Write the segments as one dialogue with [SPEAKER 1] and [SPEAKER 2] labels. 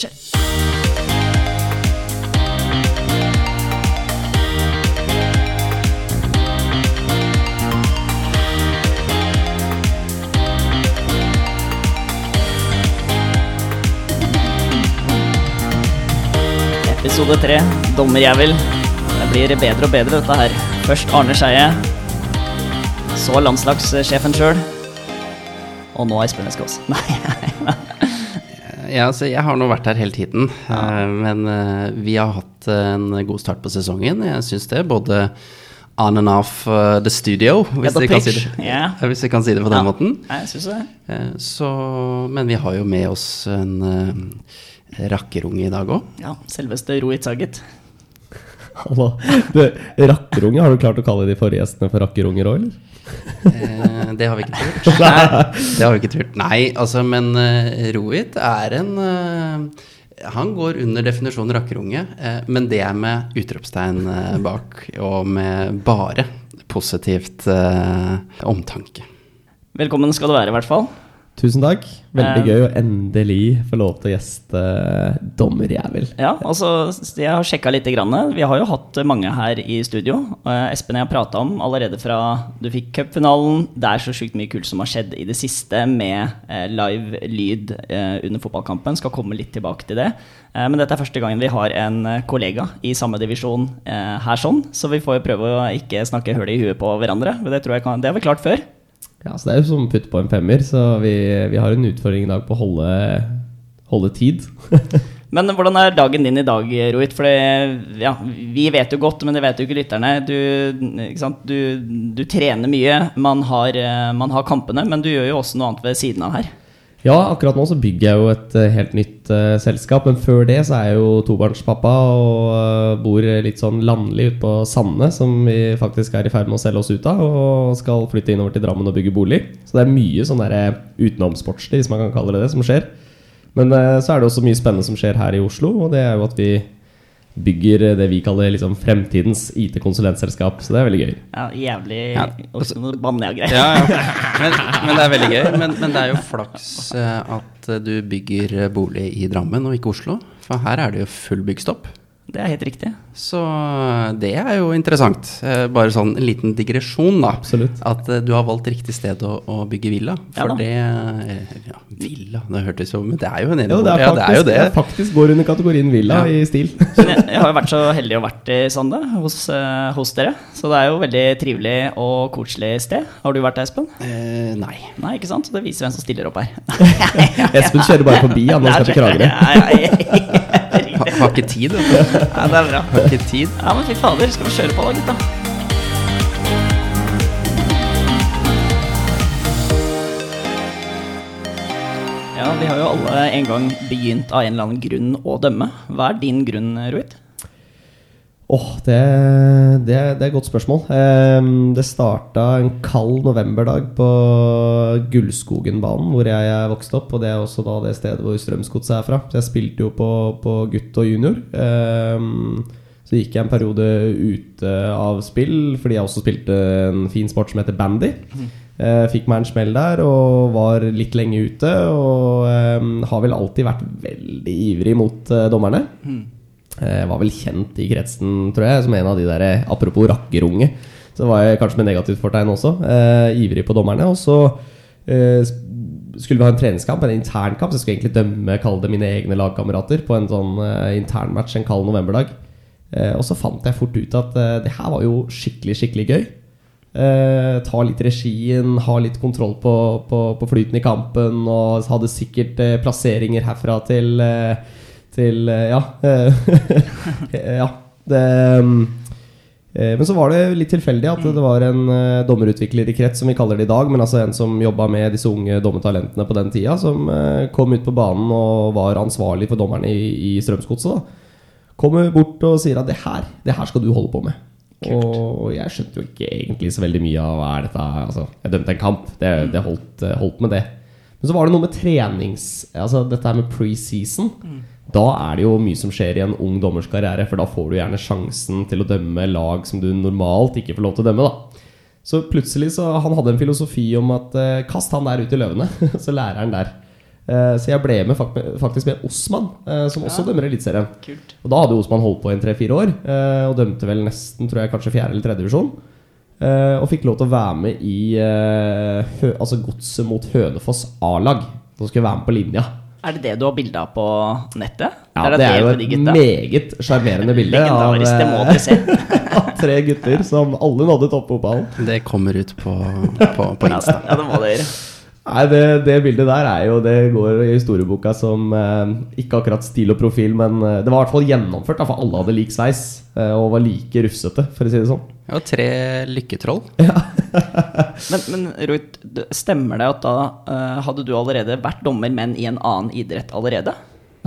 [SPEAKER 1] Kjør. Episode tre, dommerjævel. Det blir bedre og bedre, dette her. Først Arne Skeie, så landslagssjefen sjøl, og nå Espen Eskås. Nei,
[SPEAKER 2] Ja, altså, jeg har nå vært her hele tiden, Ja. men eh, vi har hatt en god start på sesongen. Jeg syns det. Både on and off eh, the studio, hvis,
[SPEAKER 1] the
[SPEAKER 2] vi kan si vi kan si det på den
[SPEAKER 1] Ja.
[SPEAKER 2] måten.
[SPEAKER 1] jeg synes det.
[SPEAKER 2] Eh, Så, men vi har jo med oss en rakkerunge i dag òg.
[SPEAKER 1] Ja, selveste Rohit Saget.
[SPEAKER 3] Hallo. Rakkerunge, har du klart å kalle de forrige gjestene for rakkerunger òg, eller?
[SPEAKER 2] Eh, det har vi ikke turt. det har vi ikke turt. Nei, altså, men uh, Rohit er en uh, Han går under definisjonen rakkerunge, uh, men det er med utropstegn bak, og med bare positivt omtanke.
[SPEAKER 1] Velkommen skal du være, i hvert fall.
[SPEAKER 3] Tusen takk. Veldig
[SPEAKER 1] Eh.
[SPEAKER 3] gøy å endelig få lov til å gjeste dommerjævel.
[SPEAKER 1] Ja, altså, jeg har sjekka litt. Grann. Vi har jo hatt mange her i studio. Eh, Espen og jeg har prata om allerede fra du fikk cupfinalen. Det er så sjukt mye kult som har skjedd i det siste med eh, live lyd eh, under fotballkampen. Skal komme litt tilbake til det. Eh, men dette er første gangen vi har en eh, kollega i samme divisjon eh, her sånn. Så vi får jo prøve å ikke snakke høl i huet på hverandre. Det, tror jeg kan, det har vi klart før.
[SPEAKER 3] Ja, så Det er jo som å putte på en femmer, så vi, vi har en utfordring i dag på å holde, holde tid.
[SPEAKER 1] Men hvordan er dagen din i dag, Rohit? For ja, vi vet jo godt, men det vet jo ikke lytterne. Du, ikke du, du trener mye, man har, eh, man har kampene, men du gjør jo også noe annet ved siden av her.
[SPEAKER 3] Ja, akkurat nå så bygger jeg jo et eh, helt nytt uh, selskap, men før det så er jeg jo tobarnspappa og uh, bor litt sånn landlig ute på Sande, som vi faktisk er i ferd med å selge oss ut av, og skal flytte innover til Drammen og bygge bolig. Så det er mye sånn derre utenomsportslig, hvis man kan kalle det det, som skjer. Men uh, så er det også mye spennende som skjer her i Oslo, og det er jo at vi bygger eh, det vi kaller liksom fremtidens IT-konsulentselskap, så det er veldig gøy.
[SPEAKER 1] Ja, jævlig
[SPEAKER 2] Ja,
[SPEAKER 1] også noe banne-greier.
[SPEAKER 2] Ja, ja. Men, men det er veldig gøy. Men, men det er jo flaks eh, at du bygger eh, bolig i Drammen og ikke Oslo. For her er det jo full byggstopp.
[SPEAKER 1] Det er helt riktig.
[SPEAKER 2] Så det er jo interessant. Eh, Bare sånn en liten digresjon, da.
[SPEAKER 3] Absolutt.
[SPEAKER 2] At eh, du har valgt riktig sted å, å bygge villa.
[SPEAKER 1] Ja
[SPEAKER 2] For
[SPEAKER 1] da.
[SPEAKER 2] det eh, Ja, villa, det hørtes jo Men det er jo en enebolig.
[SPEAKER 3] det
[SPEAKER 2] Ja, det er jo det.
[SPEAKER 3] det faktisk går under kategorien villa
[SPEAKER 2] Ja.
[SPEAKER 3] i stil.
[SPEAKER 1] Jeg, jeg har jo vært så heldig å vært i Sande hos, eh, hos dere. Så det er jo veldig trivelig og koselig sted. Har du vært der, Espen?
[SPEAKER 2] Eh, nei.
[SPEAKER 1] Nei, ikke sant? Det viser hvem som stiller opp her.
[SPEAKER 3] Espen kjører bare forbi, han skal til Kragerø.
[SPEAKER 2] Ha, har ikke tid, vet du.
[SPEAKER 1] Ja, det er bra.
[SPEAKER 2] Har ikke tid.
[SPEAKER 1] Ja, men fy fader, skal vi kjøre på da, gutta? Ja, vi har jo alle en gang begynt av en eller annen grunn å dømme. Hva er din grunn, Ruit?
[SPEAKER 3] Åh, det, det, det er et godt spørsmål. Ehm, det starta en kald novemberdag på Gullskogenbanen, hvor jeg er vokst opp. Og det er også da det stedet hvor Strømsgodset er fra. Så jeg spilte jo på, på gutt og junior. Ehm, så gikk jeg en periode ute av spill, fordi jeg også spilte en fin sport som heter bandy. Eh, fikk meg en smell der og var litt lenge ute. Og ehm, har vel alltid vært veldig ivrig mot eh, dommerne. Eh, var vel kjent i kretsen, tror jeg, som en av de der eh, Apropos rakkerunge. Så var jeg kanskje med negativt fortegn også. Eh, ivrig på dommerne. Og så eh, skulle vi ha en treningskamp, en internkamp. Så jeg skulle egentlig dømme kalle det mine egne lagkamerater på en sånn eh, internmatch en kald novemberdag. Eh, og så fant jeg fort ut at eh, det her var jo skikkelig, skikkelig gøy. Eh, ta litt regien, ha litt kontroll på, på, på flyten i kampen. Og hadde sikkert eh, plasseringer herfra til eh, Til eh, Ja. ja. Det mm, eh, Men så var det litt tilfeldig at det var en eh, dommerutvikler i krets, som vi kaller det i dag, men altså en som jobba med disse unge dommertalentene på den tida, som kom ut på banen og var ansvarlig for dommerne i, i Strømsgodset. Kommer bort og sier at det her, det her skal du holde på med. Og jeg skjønte jo ikke egentlig så veldig mye av hva er dette altså, Jeg dømte en kamp, det, det holdt, holdt med det. Men så var det noe med trenings Altså dette her med preseason. Da er det jo mye som skjer i en ung dommers karriere, for da får du gjerne sjansen til å dømme lag som du normalt ikke får lov til å dømme. da Så plutselig så Han hadde en filosofi om at eh, kast han der ut i løvene, så lærer han der. Eh, så jeg ble med faktisk med Osman, eh, som også dømmer Eliteserien. Og da hadde Osman holdt på i tre-fire år, eh, og dømte vel nesten, tror jeg, kanskje fjerde eller tredje divisjon. Eh, og fikk lov til å være med i eh, altså Godset mot Hønefoss A-lag. Som skulle være med på linja.
[SPEAKER 1] Er det det du har bilde av på nettet?
[SPEAKER 3] Ja,
[SPEAKER 1] Er
[SPEAKER 3] det er jo et meget sjarmerende bilde av,
[SPEAKER 1] det
[SPEAKER 3] tre gutter som alle nådde toppfotballen.
[SPEAKER 2] Det kommer ut på, på, på Insta.
[SPEAKER 1] Ja, det må dere.
[SPEAKER 3] Nei, det, det bildet der er jo Det går i historieboka som eh, ikke akkurat stil og profil, men eh, det var i hvert fall gjennomført. da, For alle hadde lik sveis eh, og var like rufsete, for å si det sånn.
[SPEAKER 2] Og tre lykketroll.
[SPEAKER 1] Men, men Ruud, stemmer det at da uh, hadde du allerede vært dommer, men i en annen idrett allerede?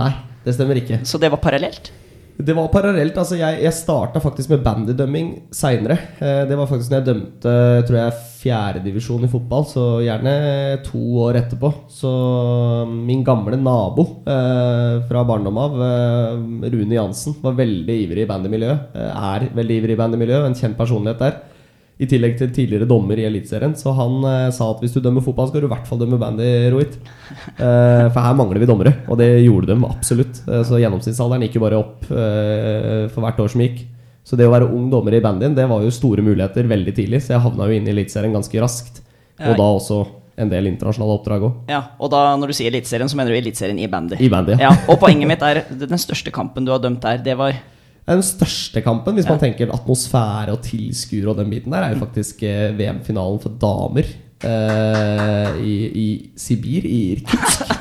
[SPEAKER 3] Nei, det stemmer ikke.
[SPEAKER 1] Så det var parallelt?
[SPEAKER 3] Det var parallelt. altså Jeg, jeg starta faktisk med bandydømming seinere. Eh, det var faktisk når jeg dømte tror jeg fjerdedivisjon i fotball, så gjerne to år etterpå. Så min gamle nabo eh, fra barndom av, eh, Rune Jansen, var veldig ivrig i bandymiljøet. Er veldig ivrig i bandymiljøet, en kjent personlighet der. I tillegg til tidligere dommer i Eliteserien. Så han eh, sa at hvis du dømmer fotball, skal du i hvert fall dømme bandy, Rohit. Eh, for her mangler vi dommere, og det gjorde de absolutt. Eh, så gjennomsnittsalderen gikk jo bare opp eh, for hvert år som gikk. Så det å være ung dommer i bandyen, det var jo store muligheter veldig tidlig. Så jeg havna jo inn i Eliteserien ganske raskt.
[SPEAKER 1] Ja.
[SPEAKER 3] Og da også en del internasjonale oppdrag òg.
[SPEAKER 1] Ja, Og da når du sier Eliteserien, så mener du Eliteserien i bandy?
[SPEAKER 3] I bandy, ja.
[SPEAKER 1] ja. Og poenget mitt er den største kampen du har dømt der, det var
[SPEAKER 3] Den største kampen, hvis man tenker atmosfære og tilskuere og den biten der, er jo faktisk eh, VM-finalen for damer eh, i, i Sibir, i Irkutsk.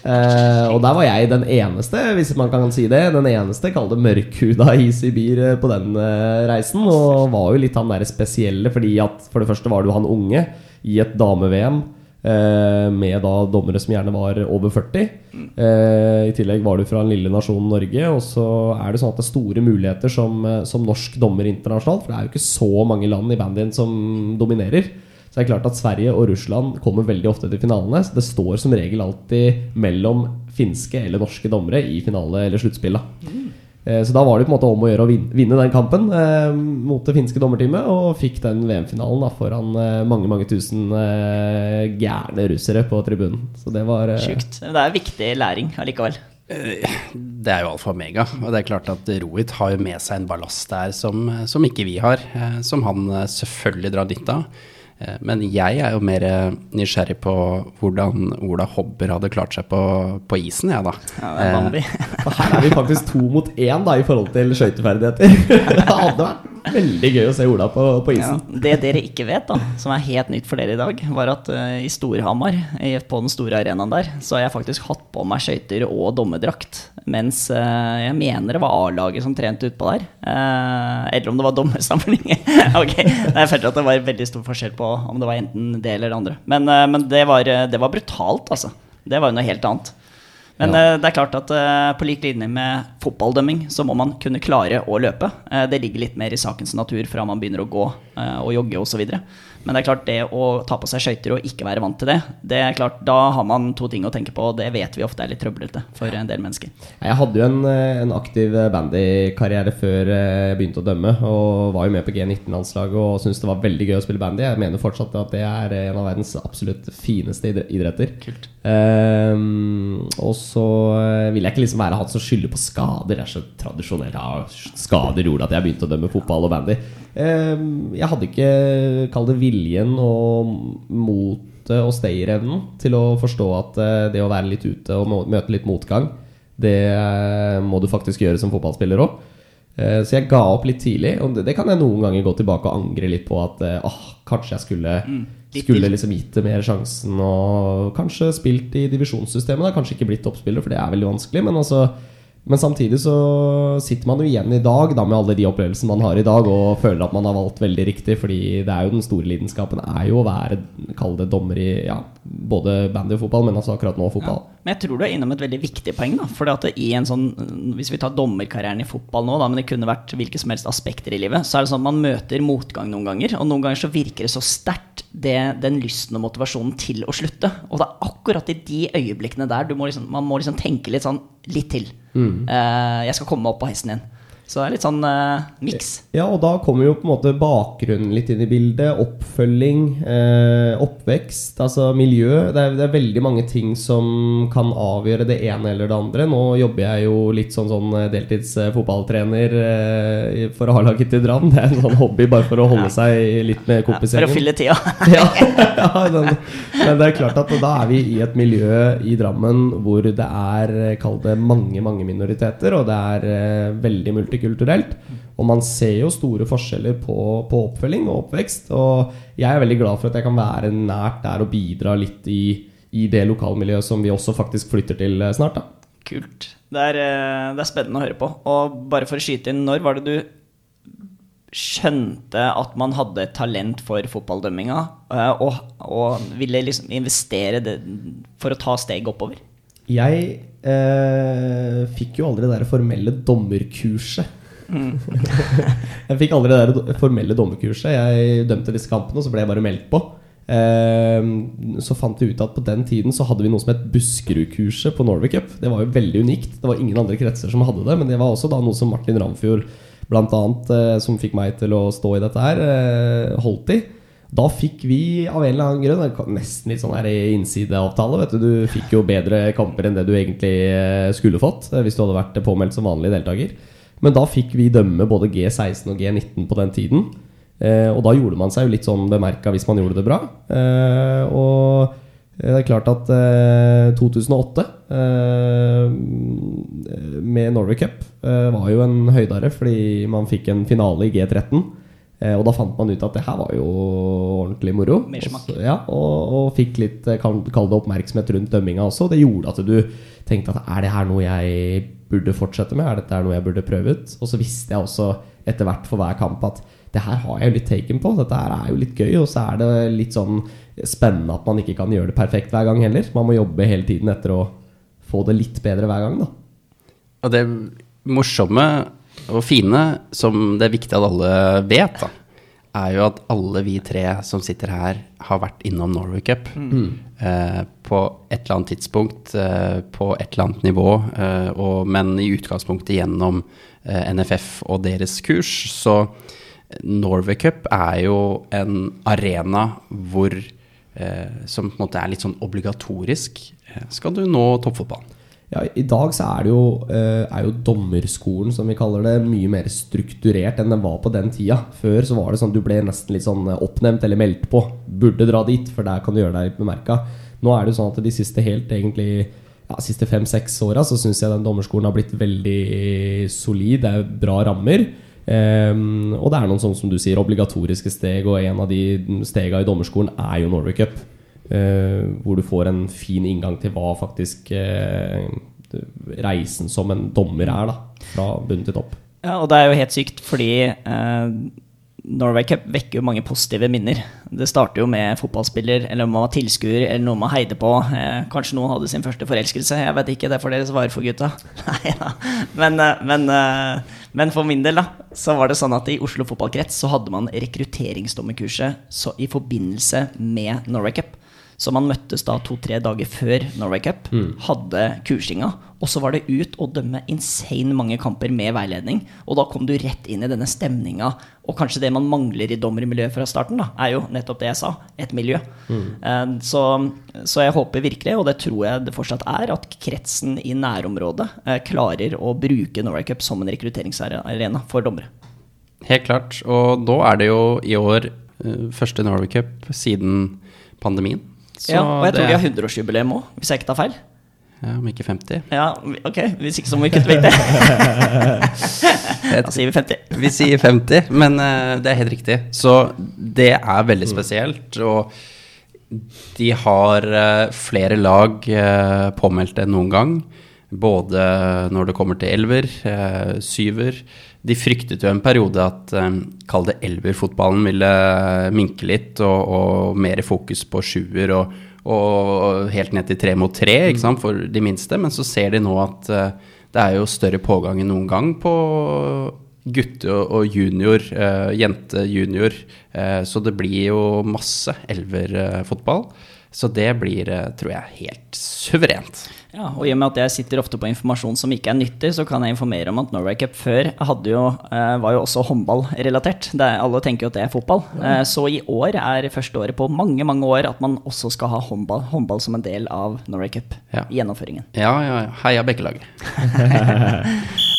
[SPEAKER 3] Eh, og der var jeg den eneste, hvis man kan si det, den eneste kall det mørkhuda i Sibir eh, på den eh, reisen. Og var jo litt han der spesielle, fordi at for det første var du han unge i et dame-VM. Eh, med da dommere som gjerne var over 40. Eh, I tillegg var du fra den lille nasjonen Norge. Og så er det sånn at det er store muligheter som, eh, som norsk dommer internasjonalt. For det er jo ikke så mange land i bandyen som dominerer. Så det er klart at Sverige og Russland kommer veldig ofte til finalene. Så det står som regel alltid mellom finske eller norske dommere i finale eller sluttspill. da. Eh, Så da var det på en måte om å gjøre å vinne den kampen eh, mot det finske dommerteamet, og fikk den VM-finalen foran eh, mange mange tusen eh, gærne russere på tribunen. Så det var eh,
[SPEAKER 1] sjukt. Men Det er viktig læring allikevel.
[SPEAKER 2] Det er jo alfa og omega. Og det er klart at Rohit har jo med seg en ballast der som, som ikke vi har. eh, Som han eh, selvfølgelig drar nytte av. Eh, Men jeg er jo mer eh, nysgjerrig på hvordan Ola Hobber hadde klart seg på, på isen, jeg, da.
[SPEAKER 1] Ja, det er vanlig.
[SPEAKER 3] Her er vi faktisk to mot én da i forhold til skøyteferdigheter. det hadde vært veldig gøy å se Ola på, på
[SPEAKER 1] Ja,
[SPEAKER 3] isen.
[SPEAKER 1] det dere ikke vet, da, som er helt nytt for dere i dag, var at uh, i Storhamar, på den store arenaen der, så har jeg faktisk hatt på meg skøyter og dommerdrakt. Mens uh, jeg mener det var A-laget som trente utpå der. Uh, eller om det var dommersamling. ok, Jeg følte at det var veldig stor forskjell på om det var enten det eller det andre. Men, men det, var, det var brutalt, altså. Det var jo noe helt annet. Men ja. det er klart at eh, på lik linje med fotballdømming, så må man kunne klare å løpe. Eh, det ligger litt mer i sakens natur fra man begynner å gå eh, og jogge osv. Men det er klart det å ta på seg skøyter og ikke være vant til det, det er klart, da har man to ting å tenke på, og det vet vi ofte er litt trøblete for en del mennesker.
[SPEAKER 3] Jeg hadde jo en, eh, en aktiv bandykarriere før eh, jeg begynte å dømme. Og var jo med på G19-landslaget og syntes det var veldig gøy å spille bandy. Jeg mener fortsatt at det er en av verdens absolutt fineste idretter.
[SPEAKER 1] Kult.
[SPEAKER 3] Um, og så eh, vil jeg ikke liksom være han som skylder på skader. Det er så tradisjonelt. Ja, skader gjorde at jeg begynte å dømme fotball og bandy. Ehm, jeg hadde ikke, kall det viljen og motet og stayerevnen til å forstå at eh, det å være litt ute og møte litt motgang, det eh, må du faktisk gjøre som fotballspiller òg. Så jeg ga opp litt tidlig, og det, kan jeg noen ganger gå tilbake og angre litt på. At eh, åh, kanskje jeg skulle,
[SPEAKER 1] litt
[SPEAKER 3] skulle liksom gitt det mer sjansen og kanskje spilt i divisjonssystemet. Da. Kanskje ikke blitt toppspiller, for det er veldig vanskelig. Men, altså, men samtidig så sitter man jo igjen i dag da, med alle de opplevelsene man har i dag, og føler at man har valgt veldig riktig. Fordi det er jo den store lidenskapen er jo å være kall det dommer i ja, både bandy og fotball, men altså akkurat nå fotball.
[SPEAKER 1] Men jeg tror du er innom et veldig viktig poeng. da Fordi at i en sånn Hvis vi tar dommerkarrieren i fotball nå, da men det kunne vært hvilke som helst aspekter i livet, så er det sånn at man møter motgang noen ganger. Og noen ganger så virker det så sterkt, den lysten og motivasjonen til å slutte. Og det er akkurat i de øyeblikkene der må liksom, man må liksom tenke litt sånn Litt til. Eh, jeg skal komme opp på hesten igjen. Så det er litt sånn eh, miks.
[SPEAKER 3] Ja, og da kommer jo på en måte bakgrunnen litt inn i bildet. Oppfølging, eh, oppvekst, altså miljø. Det er, det er, veldig mange ting som kan avgjøre det ene eller det andre. Nå jobber jeg jo litt sånn, sånn deltidsfotballtrener eh, for A-laget til Dram. Det er en sånn hobby bare for å holde ja. seg litt med kompisgjengen.
[SPEAKER 1] Ja, for å fylle tida.
[SPEAKER 3] ja, ja den, men det er klart at da er vi i et miljø i Drammen hvor det er, kall det, mange, mange minoriteter, og det er eh, veldig multikulturelt multikulturelt. Og man ser jo store forskjeller på, på, oppfølging og oppvekst. Og jeg er veldig glad for at jeg kan være nært der og bidra litt i, i det lokalmiljøet som vi også faktisk flytter til eh, snart. da.
[SPEAKER 1] Kult. Det er, eh, det er spennende å høre på. Og bare for å skyte inn, når var det du skjønte at man hadde talent for fotballdømminga, eh, og, og, ville liksom investere det for å ta steg oppover?
[SPEAKER 3] Jeg eh, fikk jo aldri det der formelle dommerkurset. Mm. jeg fikk aldri det der formelle dommerkurset. Jeg dømte disse kampene, og så ble jeg bare meldt på. Eh, så fant vi ut at på den tiden så hadde vi noe som het Buskerud-kurset på Norway Cup. Det var jo veldig unikt. Det var ingen andre kretser som hadde det, men det var også da noe som Martin Ramfjord blant annet, eh, som fikk meg til å stå i dette her, eh, holdt i. Da fikk vi av en eller annen grunn nesten litt sånn her innsideavtale. vet Du Du fikk jo bedre kamper enn det du egentlig eh, skulle fått eh, hvis du hadde vært påmeldt som vanlig deltaker. Men da fikk vi dømme både G16 og G19 på den tiden. Eh, og da gjorde man seg jo litt sånn bemerka hvis man gjorde det bra. Og det er klart at eh, 2008 eh, med Norway Cup var jo en høydare fordi man fikk en finale i G13. Eh, og da fant man ut at det her var jo ordentlig moro.
[SPEAKER 1] Også,
[SPEAKER 3] ja, og, og, fikk litt eh, kall det oppmerksomhet rundt dømminga også. Det gjorde at du tenkte at er det her noe jeg burde fortsette med? Er dette noe jeg burde prøve ut? Og så visste jeg også etter hvert for hver kamp at det her har jeg jo litt taken på. Dette her er jo litt gøy, og så er det litt sånn spennende at man ikke kan gjøre det perfekt hver gang heller. Man må jobbe hele tiden etter å få det litt bedre hver gang, da.
[SPEAKER 2] Og det morsomme og fine, som det er viktig at alle vet, da, er jo at alle vi tre som sitter her, har vært innom Norway Cup. Mm. Eh, på et eller annet tidspunkt, eh, på et eller annet nivå, eh, og, men i utgangspunktet gjennom eh, NFF og deres kurs. Så Norway Cup er jo en arena hvor, eh, som på en måte er litt sånn obligatorisk. Eh, skal du nå toppfotballen?
[SPEAKER 3] Ja, I dag så er, jo, eh, er jo dommerskolen, som vi kaller det, mye mer strukturert enn den var på den tida. Før så var det sånn du ble nesten litt sånn oppnevnt eller meldt på. Burde dra dit, for der kan du gjøre deg bemerka. Nå er det sånn at de siste helt egentlig ja, siste fem-seks åra så syns jeg den dommerskolen har blitt veldig solid. Det er bra rammer. Um, og det er noen sånn som du sier obligatoriske steg, og en av de stega i dommerskolen er jo Norway Cup. Uh, hvor du får en fin inngang til hva faktisk uh, reisen som en dommer er, da, fra bunn til topp.
[SPEAKER 1] Ja, og det er jo helt sykt, fordi uh, Norway Cup vekker jo mange positive minner. Det starter jo med fotballspiller, eller man var tilskuer, eller noe man heide på. kanskje noen hadde sin første forelskelse. Jeg vet ikke, det får dere svare for, gutta. Nei da. Men, men, men, for min del, da, så var det sånn at i Oslo fotballkrets så hadde man rekrutteringsdommerkurset i forbindelse med Norway Cup. Så man møttes da to-tre dager før Norway Cup, mm. hadde kursinga, og så var det ut og dømme insane mange kamper med veiledning. Og da kom du rett inn i denne stemninga, og kanskje det man mangler i dommermiljøet fra starten, da, er jo nettopp det jeg sa, et miljø. Mm. Uh, så, så, jeg håper virkelig, og det tror jeg det fortsatt er, at kretsen i nærområdet uh, klarer å bruke Norway Cup som en rekrutteringsarena for dommere.
[SPEAKER 2] Helt klart. Og da er det jo i år uh, første Norway Cup siden pandemien.
[SPEAKER 1] Så ja, og jeg tror de har 100-årsjubileum òg, hvis jeg ikke tar feil.
[SPEAKER 2] Ja, Om ikke 50.
[SPEAKER 1] Ja, ok, Hvis ikke så må vi kutte vekk det. da sier vi 50.
[SPEAKER 2] vi sier 50, men uh, det er helt riktig. Så det er veldig mm. spesielt. Og de har uh, flere lag uh, påmeldt enn noen gang. Både når det kommer til elver, syver de fryktet jo en periode at um, kall det elverfotballen ville minke litt, og, og mer fokus på sjuer og, og, helt ned til tre mot tre sant, for de minste. Men så ser de nå at det er jo større pågang enn noen gang på gutte- og junior, jente-junior. Uh, så det blir jo masse elverfotball. Så det blir, eh, tror jeg, helt suverent.
[SPEAKER 1] Ja, og i og med at jeg sitter ofte på informasjon som ikke er nyttig, så kan jeg informere om at Norway Cup før hadde jo, eh, var jo også håndballrelatert. Er- Alle tenker jo at det er fotball. Ja. Så i år er første året på mange mange år at man også skal ha håndball, håndball som en del av Norway Cup.
[SPEAKER 2] Ja.
[SPEAKER 1] Gjennomføringen.
[SPEAKER 2] Ja, ja, ja. Heia Bekkelaget.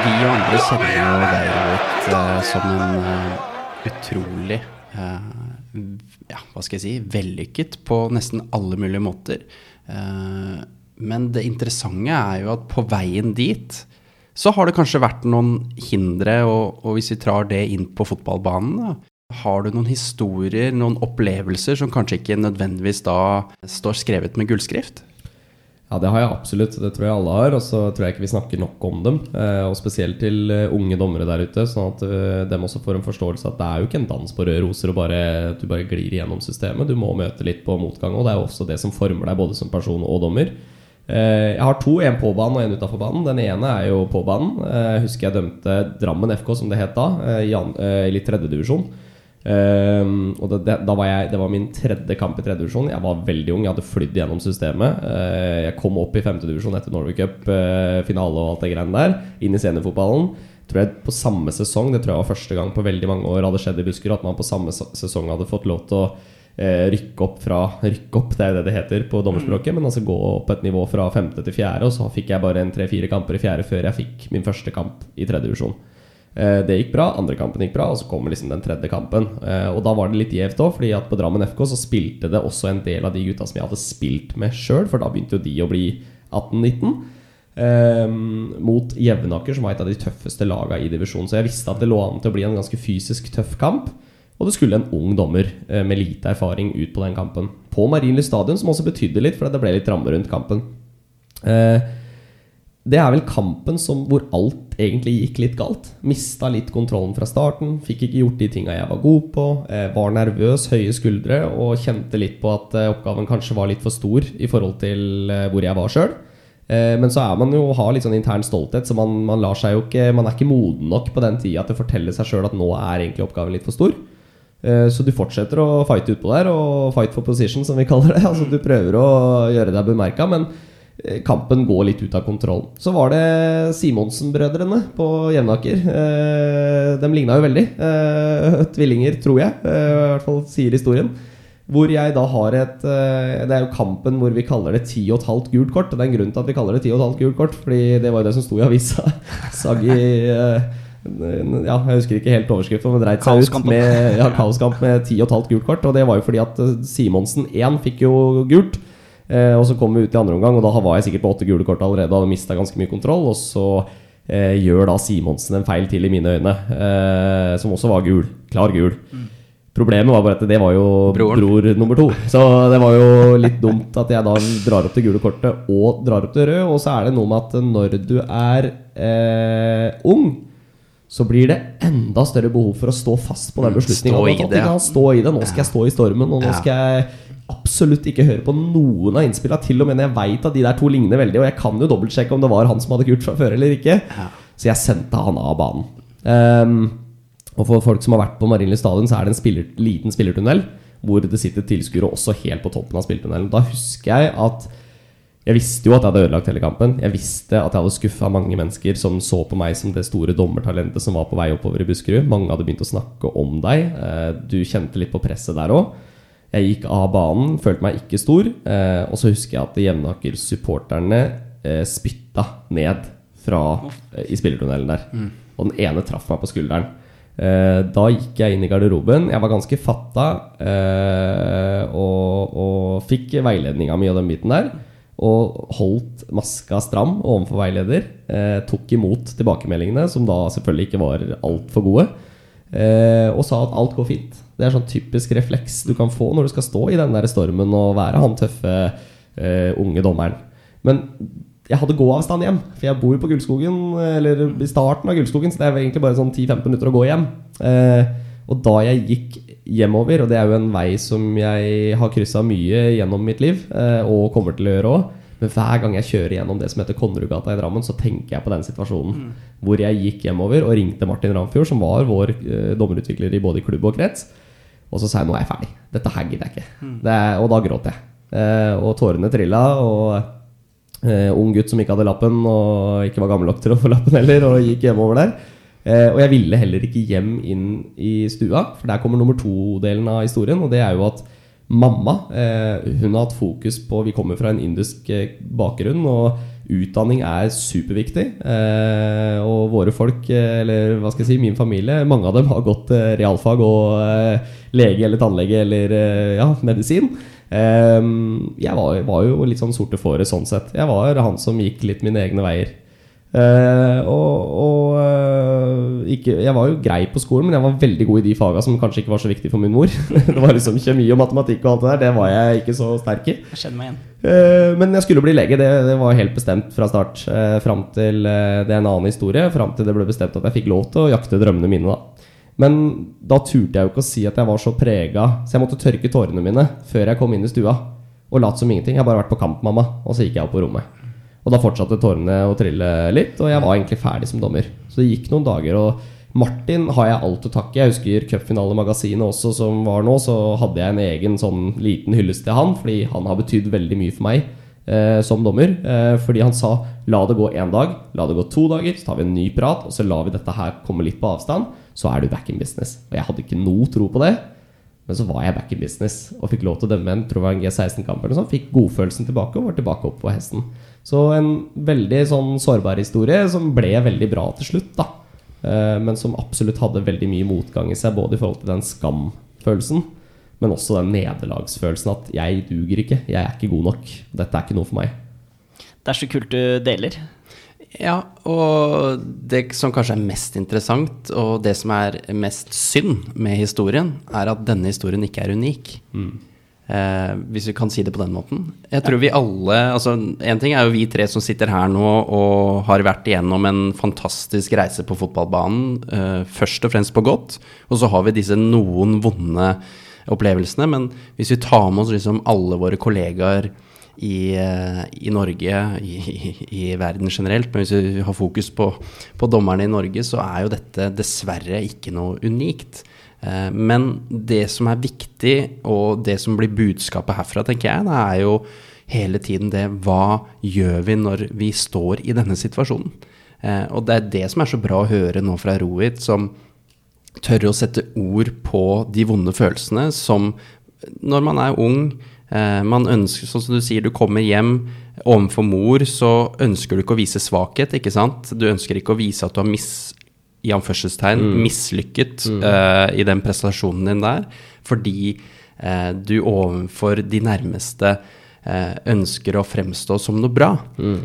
[SPEAKER 2] Vi og andre kjenner jo deg litt uh, som en uh, utrolig eh, ja, hva skal jeg si vellykket på nesten alle mulige måter. Eh, men det interessante er jo at på veien dit så har det kanskje vært noen hindre, og, og hvis vi trar det inn på fotballbanen, da, har du noen historier, noen opplevelser som kanskje ikke nødvendigvis da står skrevet med gullskrift?
[SPEAKER 3] Ja, det har jeg absolutt. Det tror jeg alle har. Og så tror jeg ikke vi snakker nok om dem. Eh, og spesielt til eh, unge dommere der ute, sånn at eh, dem også får en forståelse at det er jo ikke en dans på røde roser og bare, du bare glir gjennom systemet. Du må møte litt på motgang, og det er jo også det som former deg både som person og dommer. Jeg har to, en på banen og en utafor banen. Den ene er jo på banen. Jeg husker jeg dømte Drammen FK, som det het da, i, litt tredjedivisjon. Um, og det, det, da var jeg, det var min tredje kamp i tredje divisjon. Jeg var veldig ung, jeg hadde flydd gjennom systemet. Uh, jeg kom opp i femte divisjon etter Norway Cup-finale finale og alt det greiene der. Inn i seniorfotballen. Tror jeg på samme sesong, det tror jeg var første gang på veldig mange år hadde skjedd i Buskerud, at man på samme sesong hadde fått lov til å uh, rykke opp fra Rykke opp, det er jo det det heter på dommerspråket, men altså gå opp et nivå fra femte til fjerde. Og så fikk jeg bare en tre-fire kamper i fjerde før jeg fikk min første kamp i tredjedivisjon. Eh, Det gikk bra, andre kampen gikk bra, og så kommer liksom den tredje kampen. Eh, Og da var det litt gjevt òg, fordi at på Drammen FK så spilte det også en del av de gutta som jeg hadde spilt med sjøl, for da begynte jo de å bli 18-19. eh, mot Jevnaker, som var et av de tøffeste laga i divisjonen. Så jeg visste at det lå an til å bli en ganske fysisk tøff kamp. Og det skulle en ung dommer eh, med lite erfaring ut på den kampen. På Marienlyst stadion, som også betydde litt, for det ble litt ramme rundt kampen. Eh, det er vel kampen som, hvor alt egentlig gikk litt galt. Mista litt kontrollen fra starten. Fikk ikke gjort de tinga jeg var god på. Eh, var nervøs, høye skuldre og kjente litt på at eh, oppgaven kanskje var litt for stor i forhold til eh, hvor jeg var sjøl. Men så er man jo har litt sånn intern stolthet, så man, man lar seg jo ikke Man er ikke moden nok på den tida til å fortelle seg sjøl at nå er egentlig oppgaven litt for stor. Så du fortsetter å fighte utpå der, og fight for position, som vi kaller det. Altså Du prøver å gjøre deg bemerka, men kampen går litt ut av kontroll. Så var det Simonsen-brødrene på Jevnaker. Eh, De ligna jo veldig. Eh, Tvillinger, tror jeg. Eh, I hvert fall sier historien. Hvor jeg da har et eh, Det er jo kampen hvor vi kaller det 10,5 gult kort. Det er en grunn til at vi kaller det 10,5 gult kort, Fordi det var jo det som sto i avisa. Saggi eh, ja, jeg husker ikke helt overskriften, men dreit seg ut med ja, kaoskamp med 10,5 gult kort. Og det var jo fordi at eh, Simonsen 1 fikk jo gult. Eh, og så kom vi ut i andre omgang, og da var jeg sikkert på åtte gule kort allerede. Og hadde mista ganske mye kontroll. Og så eh, gjør da Simonsen en feil til i mine øyne, eh, som også var gul. Klar gul. Problemet var bare at det var jo
[SPEAKER 2] Broren.
[SPEAKER 3] bror nummer to. Så det var jo litt dumt at jeg da drar opp det gule kortet og drar opp det røde. Og så er det noe med at når du er eh, ung, så blir det enda større behov for å stå fast på den
[SPEAKER 2] Mm,
[SPEAKER 3] beslutninga.
[SPEAKER 2] stå i det?
[SPEAKER 3] Stå i det. Nå skal jeg stå i stormen, og nå skal jeg absolutt ikke høre på noen av innspillene. Til og med når jeg veit at de der to ligner veldig, og jeg kan jo dobbeltsjekke om det var han som hadde kurt fra før eller ikke. Så jeg sendte han av banen. Um, og for folk som har vært på Marienlyst stadion, så er det en spiller, liten spillertunnel hvor det sitter tilskuere også helt på toppen av spillertunnelen. Da husker jeg at jeg visste jo at jeg hadde ødelagt hele kampen. Jeg visste at jeg hadde skuffa mange mennesker som så på meg som det store dommertalentet som var på vei oppover i Buskerud. Mange hadde begynt å snakke om deg. Eh, Du kjente litt på presset der òg. Jeg gikk av banen, følte meg ikke stor. eh, Og så husker jeg at Jevnaker-supporterne eh, spytta ned fra, eh, i spillertunnelen der. Og den ene traff meg på skulderen. Eh, Da gikk jeg inn i garderoben. Jeg var ganske fatta eh, og, og fikk veiledning av mye av den biten der. Og holdt maska stram overfor veileder. Eh, tok imot tilbakemeldingene, som da selvfølgelig ikke var altfor gode. Eh, og sa at alt går fint. Det er sånn typisk refleks du kan få når du skal stå i den der stormen og være han tøffe uh, unge dommeren. Men jeg hadde gåavstand hjem, for jeg bor jo på Gullskogen, eller i starten av Gullskogen, så det er egentlig bare sånn 10-15 minutter å gå hjem. Uh, og da jeg gikk hjemover, og det er jo en vei som jeg har kryssa mye gjennom mitt liv, uh, og kommer til å gjøre òg, Men hver gang jeg kjører gjennom det som heter Konnerudgata i Drammen, så tenker jeg på den situasjonen. Hvor jeg gikk hjemover og ringte Martin Ramfjord, som var vår eh, dommerutvikler i både klubb og krets. Og så sa jeg nå er jeg ferdig. Dette her gidder jeg ikke. Det er, og da gråt jeg. Eh, og tårene trilla. Og eh, ung gutt som ikke hadde lappen, og ikke var gammel nok til å få lappen heller, og gikk hjemover der. Eh, og jeg ville heller ikke hjem inn i stua, for der kommer nummer to-delen av historien. Og det er jo at mamma eh, hun har hatt fokus på Vi kommer fra en indisk eh, bakgrunn, og utdanning er superviktig. Eh, og våre folk, eller hva skal jeg si, min familie, mange av dem har gått realfag og lege eller tannlege eller eh, ja, medisin. Eh, jeg var, var jo litt sånn sorte fåret sånn sett. Jeg var han som gikk litt mine egne veier. Eh, og og eh, ikke, jeg var jo grei på skolen, men jeg var veldig god i de faga som kanskje ikke var så viktige for min mor. det var liksom Kjemi og matematikk og alt det der. Det var jeg ikke så sterk i.
[SPEAKER 1] Jeg kjenner meg igjen.
[SPEAKER 3] Men jeg skulle bli lege. Det, det var helt bestemt fra start. Uh, fram til Det er en annen historie. Fram til det ble bestemt at jeg fikk lov til å jakte drømmene mine. da Men da turte jeg jo ikke å si at jeg var så prega, så jeg måtte tørke tårene mine før jeg kom inn i stua. Og lat som ingenting. Jeg har bare vært på kamp, mamma. Og så gikk jeg opp på rommet. Og da fortsatte tårene å trille litt, og jeg var egentlig ferdig som dommer. Så det gikk noen dager, og Martin har jeg alt å takke. Jeg husker cupfinalemagasinet også, som var nå. Så hadde jeg en egen sånn liten hyllest til han, fordi han har betydd veldig mye for meg eh, som dommer. Eh, fordi han sa la det gå én dag, la det gå to dager, så tar vi en ny prat, og så lar vi dette her komme litt på avstand. Så er du back in business. Og jeg hadde ikke noe tro på det. Men så var jeg back in business og fikk lov til å dømme en tror jeg, en G16-kamp. eller sånn, Fikk godfølelsen tilbake og var tilbake opp på hesten. Så en veldig sånn sårbar historie som ble veldig bra til slutt. da Eh, Men som absolutt hadde veldig mye motgang i seg, både i forhold til den skamfølelsen, men også den nederlagsfølelsen at jeg duger ikke, jeg er ikke god nok. Dette er ikke noe for meg.
[SPEAKER 1] Det er så kult du deler.
[SPEAKER 2] Ja, og det som kanskje er mest interessant, og det som er mest synd med historien, er at denne historien ikke er unik. Eh, hvis vi kan si det på den måten. Jeg tror vi alle altså En ting er jo vi tre som sitter her nå og har vært igjennom en fantastisk reise på fotballbanen, eh, først og fremst på godt, og så har vi disse noen vonde opplevelsene. Men hvis vi tar med oss liksom alle våre kollegaer i, eh, i Norge, i, i, verden generelt, men hvis vi har fokus på, på dommerne i Norge, så er jo dette dessverre ikke noe unikt. Eh, Men det som er viktig, og det som blir budskapet herfra, tenker jeg, det er jo hele tiden det hva gjør vi når vi står i denne situasjonen? Eh, Og det er det som er så bra å høre nå fra Rohit, som tør å sette ord på de vonde følelsene som når man er ung Man ønsker, sånn som du sier, du kommer hjem overfor mor, så ønsker du ikke å vise svakhet, ikke sant? Du ønsker ikke å vise at du har mis, i anførselstegn, mislykket eh, i den prestasjonen din der, fordi eh, du overfor de nærmeste eh, ønsker å fremstå som noe bra. Mm.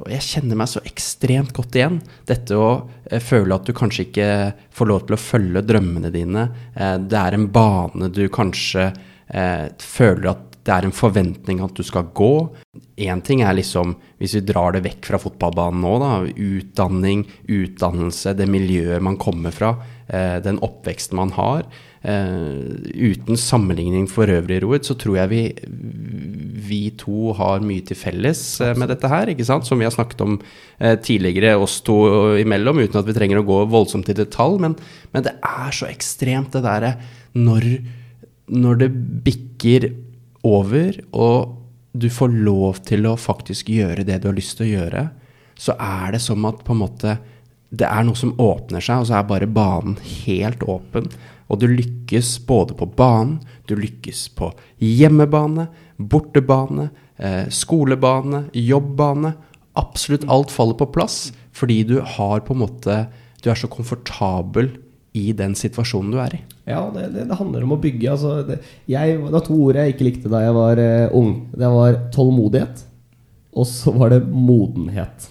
[SPEAKER 2] og jeg kjenner meg så ekstremt godt igjen. Dette å eh, føle at du kanskje ikke får lov til å følge drømmene dine. Eh, det er en bane du kanskje eh, føler at det er en forventning at du skal gå. Én ting er liksom, hvis vi drar det vekk fra fotballbanen nå, da, utdanning, utdannelse, det miljøet man kommer fra, eh, den oppveksten man har. Eh, uten sammenligning for øvrig, Roet, så tror jeg vi, vi to har mye til felles eh, med dette her, ikke sant? Som vi har snakket om tidligere, oss to imellom, uten at vi trenger å gå voldsomt i detalj. Men, men det er så ekstremt, det derre når, når det bikker over, og du får lov til å faktisk gjøre det du har lyst til å gjøre, så er det som at på en måte det er noe som åpner seg, og så er bare banen helt åpen. Og du lykkes både på banen, du lykkes på hjemmebane, bortebane, eh, skolebane, jobbbane. Absolutt alt faller på plass fordi du har på en måte Du er så komfortabel i den situasjonen du er i.
[SPEAKER 3] Ja, det, det, det handler om å bygge. Altså, det, jeg, det var to ord jeg ikke likte da jeg var uh, ung. Det var tålmodighet, og så var det modenhet.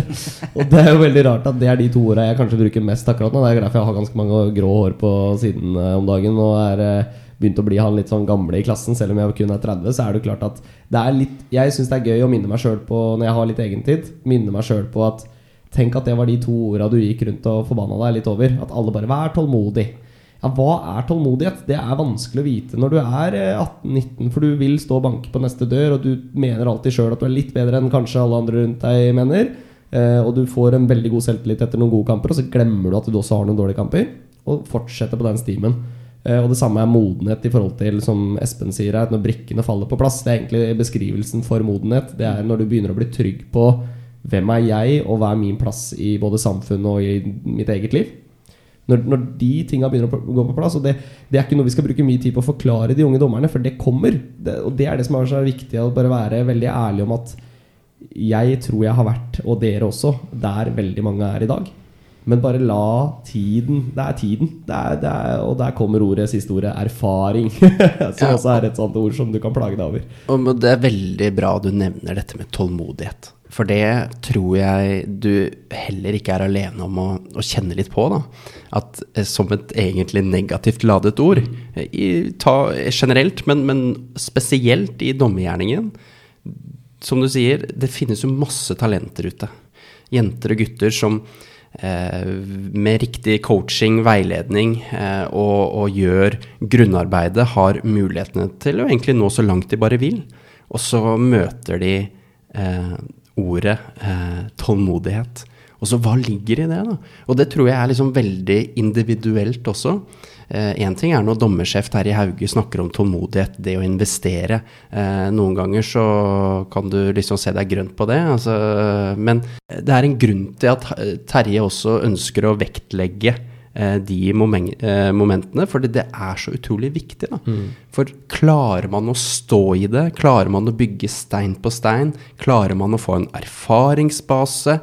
[SPEAKER 3] og det er jo veldig rart at det er de to ordene jeg kanskje bruker mest akkurat nå. Det er derfor jeg har ganske mange grå hår på siden uh, om dagen og er uh, begynt å bli han litt sånn gamle i klassen. Selv om jeg kun er 30, så er det jo klart at det er litt Jeg syns det er gøy å minne meg sjøl på, når jeg har litt egentid, minne meg sjøl på at Tenk at det var de to orda du gikk rundt og forbanna deg litt over. At alle bare 'vær tålmodig'. Ja, hva er tålmodighet? Det er vanskelig å vite når du er eh, 18-19, for du vil stå og banke på neste dør, og du mener alltid sjøl at du er litt bedre enn kanskje alle andre rundt deg mener. Eh, og du får en veldig god selvtillit etter noen gode kamper, og så glemmer du at du også har noen dårlige kamper. Og fortsetter på den stimen. Eh, og det samme er modenhet i forhold til, som Espen sier her, når brikkene faller på plass. Det er egentlig beskrivelsen for modenhet. Det er når du begynner å bli trygg på hvem er jeg, og hva er min plass i både samfunnet og i mitt eget liv. Når, når de tinga begynner å gå på plass, og det, det, er ikke noe vi skal bruke mye tid på å forklare de unge dommerne, for det kommer. Det, og det er det som er så viktig, å bare være veldig ærlig om at jeg tror jeg har vært, og dere også, der veldig mange er i dag. Men bare la tiden Det er tiden. Det er, det er, og der kommer ordet, siste ordet, erfaring. som
[SPEAKER 2] Ja.
[SPEAKER 3] også er et sånt ord som du kan plage deg over.
[SPEAKER 2] Og det er veldig bra du nevner dette med tålmodighet. For det tror jeg du heller ikke er alene om å, å kjenne litt på. da. At eh, som et egentlig negativt ladet ord, eh, i, ta, generelt, men, men spesielt i dommergjerningen, som du sier, det finnes jo masse talenter ute. Jenter og gutter som eh, med riktig coaching, veiledning eh, og, og gjør grunnarbeidet, har mulighetene til å egentlig nå så langt de bare vil. Og så møter de eh, ordet eh, tålmodighet. Og så hva ligger i det, da? Og det tror jeg er liksom veldig individuelt også. Én ting er når dommersjef Terje Hauge snakker om tålmodighet, det å investere. Eh, noen ganger så kan du liksom se deg grønt på det. Altså, men det er en grunn til at eh, Terje også ønsker å vektlegge eh, de momen eh, momentene, for det er så utrolig viktig. Da. For klarer man å stå i det, klarer man å bygge stein på stein, klarer man å få en erfaringsbase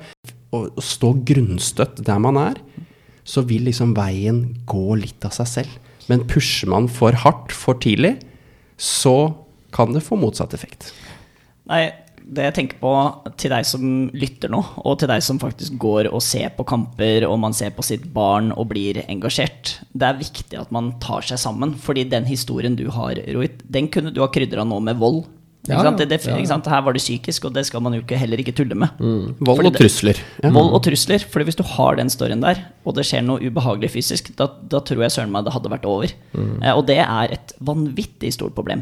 [SPEAKER 2] og stå grunnstøtt der man er, så vil liksom veien gå litt av seg selv. Men pusher man for hardt for tidlig, så kan det få motsatt effekt.
[SPEAKER 1] Nei, det jeg tenker på til deg som lytter nå, og til deg som faktisk går og ser på kamper, og man ser på sitt barn og blir engasjert, det er viktig at man tar seg sammen. Fordi den historien du har, Rohit, den kunne du ha krydra nå med vold. Ikke
[SPEAKER 3] Ja?
[SPEAKER 1] Det, det,
[SPEAKER 3] ja.
[SPEAKER 1] ikke sant? Her var det psykisk, og det skal man jo ikke, heller ikke tulle med.
[SPEAKER 2] Vold og trusler. Ja.
[SPEAKER 1] Vold og trusler. Fordi hvis du har den storyen der, og det skjer noe ubehagelig fysisk, da, da tror jeg søren meg det hadde vært over. Eh, og det er et vanvittig stort problem.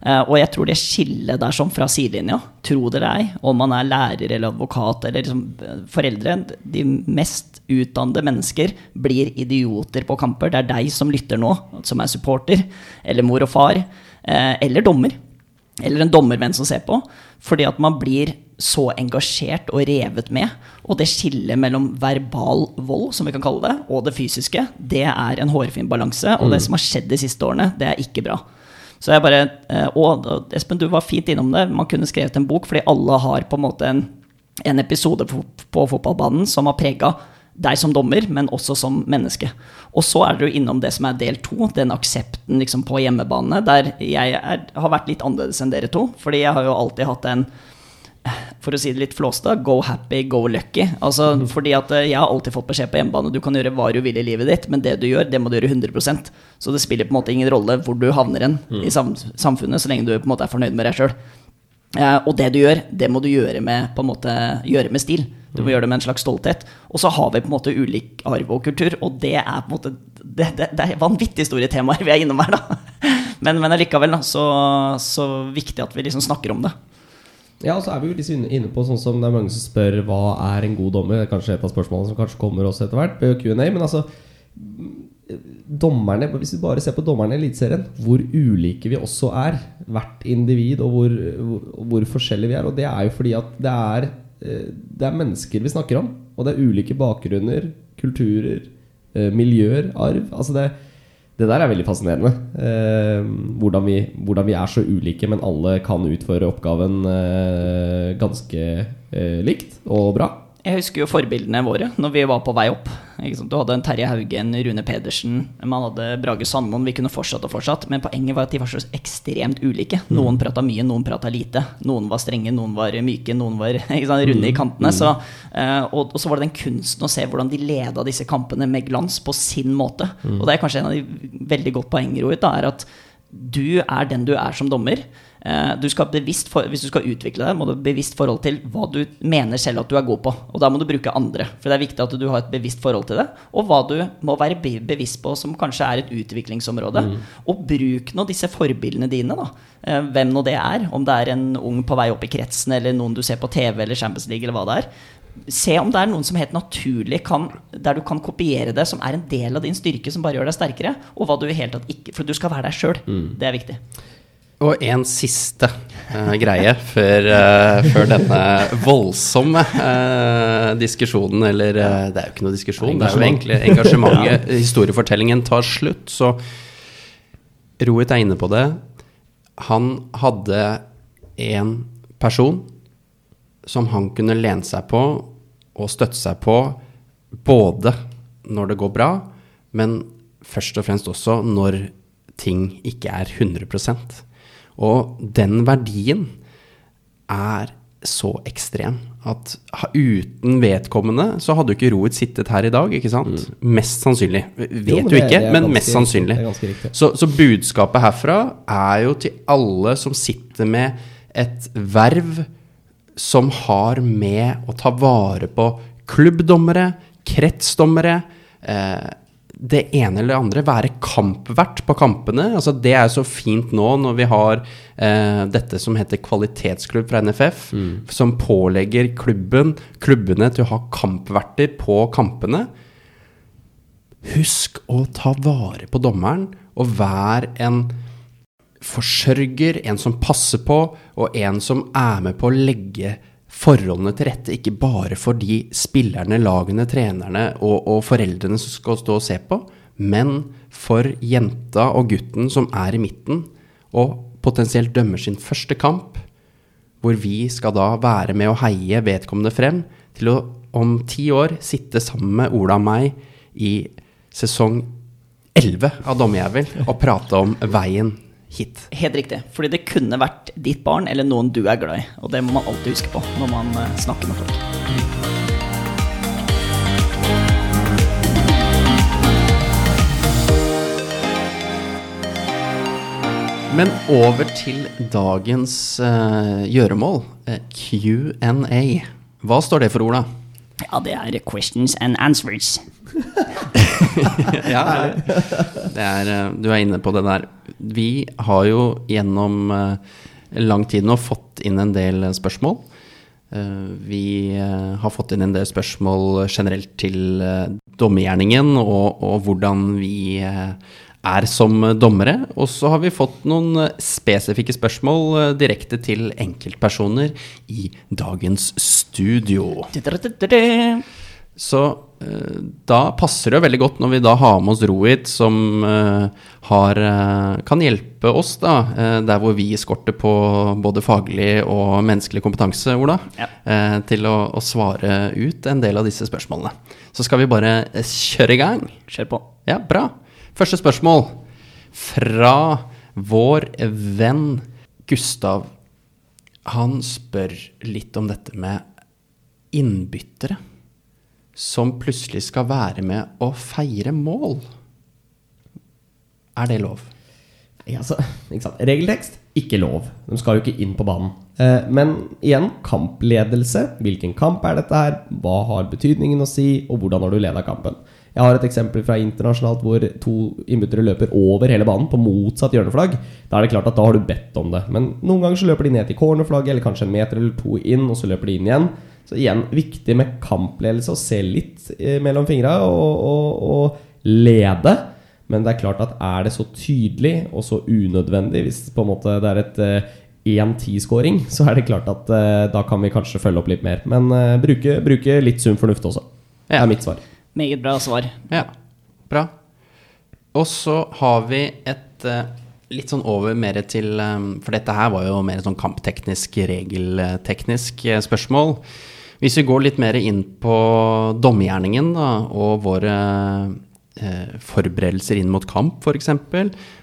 [SPEAKER 1] Eh, og jeg tror det skillet der sånn fra sidelinja, tro det eller ei, om man er lærer eller advokat eller liksom eh, foreldre, de mest utdannede mennesker blir idioter på kamper. Det er deg som lytter nå, som er supporter, eller mor og far, eh, eller dommer eller en dommervenn som ser på, fordi at man blir så engasjert og revet med. Og det skillet mellom verbal vold, som vi kan kalle det, og det fysiske, det er en hårfin balanse. Og det som har skjedd de siste årene, det er ikke bra. Så jeg bare eh, Og Espen, du var fint innom det. Man kunne skrevet en bok, fordi alle har på en måte en, en episode på, på fotballbanen som har prega deg som dommer, men også som menneske. Og så er du innom det som er del to, den aksepten liksom på hjemmebane, der jeg er, har vært litt annerledes enn dere to. Fordi jeg har jo alltid hatt en for å si det litt flåste, go happy, go lucky. Altså, fordi at eh, Jeg har alltid fått beskjed på hjemmebane du kan gjøre hva du vil i livet ditt, men det du gjør, det må du gjøre 100% Så det spiller på en måte ingen rolle hvor du havner hen i samfunnet, så lenge du på en måte er fornøyd med deg sjøl. Eh, og det du gjør, det må du gjøre med, på en måte, gjøre med stil. Du må gjøre det med en slags stolthet. Og så har vi på en måte ulik arv og kultur, og det er på en måte Det, det, det er vanvittig store temaer vi er innom her, da. Men, men allikevel da, så, så viktig at vi liksom snakker om det.
[SPEAKER 3] Ja, så er vi jo litt inne- på sånn som det er mange som spør hva er en god dommer. Det er kanskje et av spørsmålene som kanskje kommer også etter hvert. på Q&A, Men altså Dommerne, Hvis vi bare ser på dommerne i Eliteserien, hvor ulike vi også er. Hvert individ, og hvor, hvor, forskjellige vi er. Og det er jo fordi at det er, eh, det er mennesker vi snakker om. Og det er ulike bakgrunner, kulturer, eh, miljøer, arv. Altså det, det der er veldig fascinerende. Eh, hvordan, vi, hvordan vi er så ulike, men alle kan utføre oppgaven eh, ganske eh, likt og bra.
[SPEAKER 1] Jeg husker jo forbildene våre når vi var på vei opp. Ikke sant? Du hadde en Terje Haugen, Rune Pedersen, man hadde Brage Sandmoen. Vi kunne fortsatt og fortsatt, men poenget var at de var så ekstremt ulike. Noen prata mye, noen prata lite. Noen var strenge, noen var myke, noen var ikke sant, runde i kantene. Så, eh, og, så var det den kunsten å se hvordan de leda disse kampene med glans på sin måte. Og det er kanskje en av de veldig godt poenger ut, er at du er den du er som dommer. Eh, du bevisst hvis du skal utvikle deg, må du ha bevisst forhold til hva du mener selv at du er god på. Og da må du bruke andre. For det er viktig at du har et bevisst forhold til det. Og hva du må være bevisst på som kanskje er et utviklingsområde. Og bruk nå disse forbildene dine, da. Eh, Hvem nå det er. Om det er en ung på vei opp i kretsen, eller noen du ser på TV eller Champions League, eller hva det er. Se om det er noen som helt naturlig kan Der du kan kopiere det, som er en del av din styrke, som bare gjør deg sterkere. Og hva du i hele tatt ikke For du skal være deg sjøl. Det er viktig.
[SPEAKER 2] Og en siste uh, greie før, uh, før denne voldsomme uh, diskusjonen, eller det er jo ikke noe diskusjon, det er jo egentlig engasjementet, historiefortellingen tar slutt, så Rohit er inne på det. Han hadde en person som han kunne lene seg på og støtte seg på, både når det går bra, men først og fremst også når ting ikke er 100 Og den verdien er så ekstrem at uten vedkommende så hadde jo ikke Roet sittet her i dag, ikke sant? Mest sannsynlig. Vet
[SPEAKER 3] Mm. Jo, men det-
[SPEAKER 2] ikke, men
[SPEAKER 3] ganske
[SPEAKER 2] mest sannsynlig. Så, så budskapet herfra er jo til alle som sitter med et verv som har med å ta vare på klubbdommere, kretsdommere, eh, det ene eller det andre, være kampvert på kampene. Altså det er så fint nå når vi har eh, dette som heter kvalitetsklubb fra NFF, som pålegger klubben, klubbene til å ha kampverter på kampene. Husk å ta vare på dommeren, og vær en forsørger, en som passer på, og en som er med på å legge forholdene til rette, ikke bare for de spillerne, lagene, trenerne og, og foreldrene som skal stå og se på, men for jenta og gutten som er i midten, og potensielt dømmer sin første kamp, hvor vi skal da være med å heie vedkommende frem til å om ti år sitte sammen med Ola og meg i sesong 11 av Dommerjævel og prate om veien hit.
[SPEAKER 1] Helt riktig. Fordi det kunne vært ditt barn eller noen du er glad i. Og det må man alltid huske på når man eh, snakker med folk.
[SPEAKER 2] Men over til dagens uh, gjøremål, uh, Q&A. Hva står det for, Ola?
[SPEAKER 1] Ja, det er questions and answers.
[SPEAKER 2] ja, det er, eh, du er inne på det der. Vi har jo gjennom eh, lang tid nå fått inn en del eh, spørsmål. Vi har fått inn en del spørsmål generelt til dommergjerningen og, og hvordan vi er som dommere. Og så har vi fått noen eh, spesifikke spørsmål eh, direkte til enkeltpersoner i dagens studio. Så eh, da passer det veldig godt når vi da har med oss Rohit, som har, kan hjelpe oss da, der hvor vi skorter på både faglig og menneskelig kompetanse, Ola,
[SPEAKER 1] Ja.
[SPEAKER 2] til å, å svare ut en del av disse spørsmålene. Så skal vi bare kjøre i gang.
[SPEAKER 1] Kjør på.
[SPEAKER 2] Ja, bra. Første spørsmål fra vår venn Gustav. Han spør litt om dette med innbyttere som plutselig skal være med å feire mål. Er det lov?
[SPEAKER 3] Ja, altså, ikke? Regeltekst ikke lov. De skal jo ikke inn på banen. Eh, men igjen, kampledelse. Hvilken kamp er dette her? Hva har betydningen å si? Og hvordan har du leda kampen? Jeg har et eksempel fra internasjonalt hvor to innbyttere løper over hele banen på motsatt hjørneflagg. Da er det klart at da har du bedt om det. Men noen ganger så løper de ned til cornerflagget, eller kanskje en meter eller to inn, og så løper de inn igjen. Så igjen, viktig med kampledelse, å se litt eh, mellom fingra og, og, og lede. Men det er klart at er det så tydelig og så unødvendig, hvis på en måte det er et eh, 1-10-skåring, så er det klart at eh, da kan vi kanskje følge opp litt mer. Men eh, bruke, bruke litt sunn fornuft også. Det er mitt svar.
[SPEAKER 1] Meget bra svar.
[SPEAKER 2] Ja, bra. Og så har vi et eh, litt sånn over mer til eh, For dette her var jo mer sånn kampteknisk, regelteknisk eh, spørsmål. Hvis vi går litt mer inn på dommergjerningen da, og våre eh, forberedelser inn mot kamp, f.eks.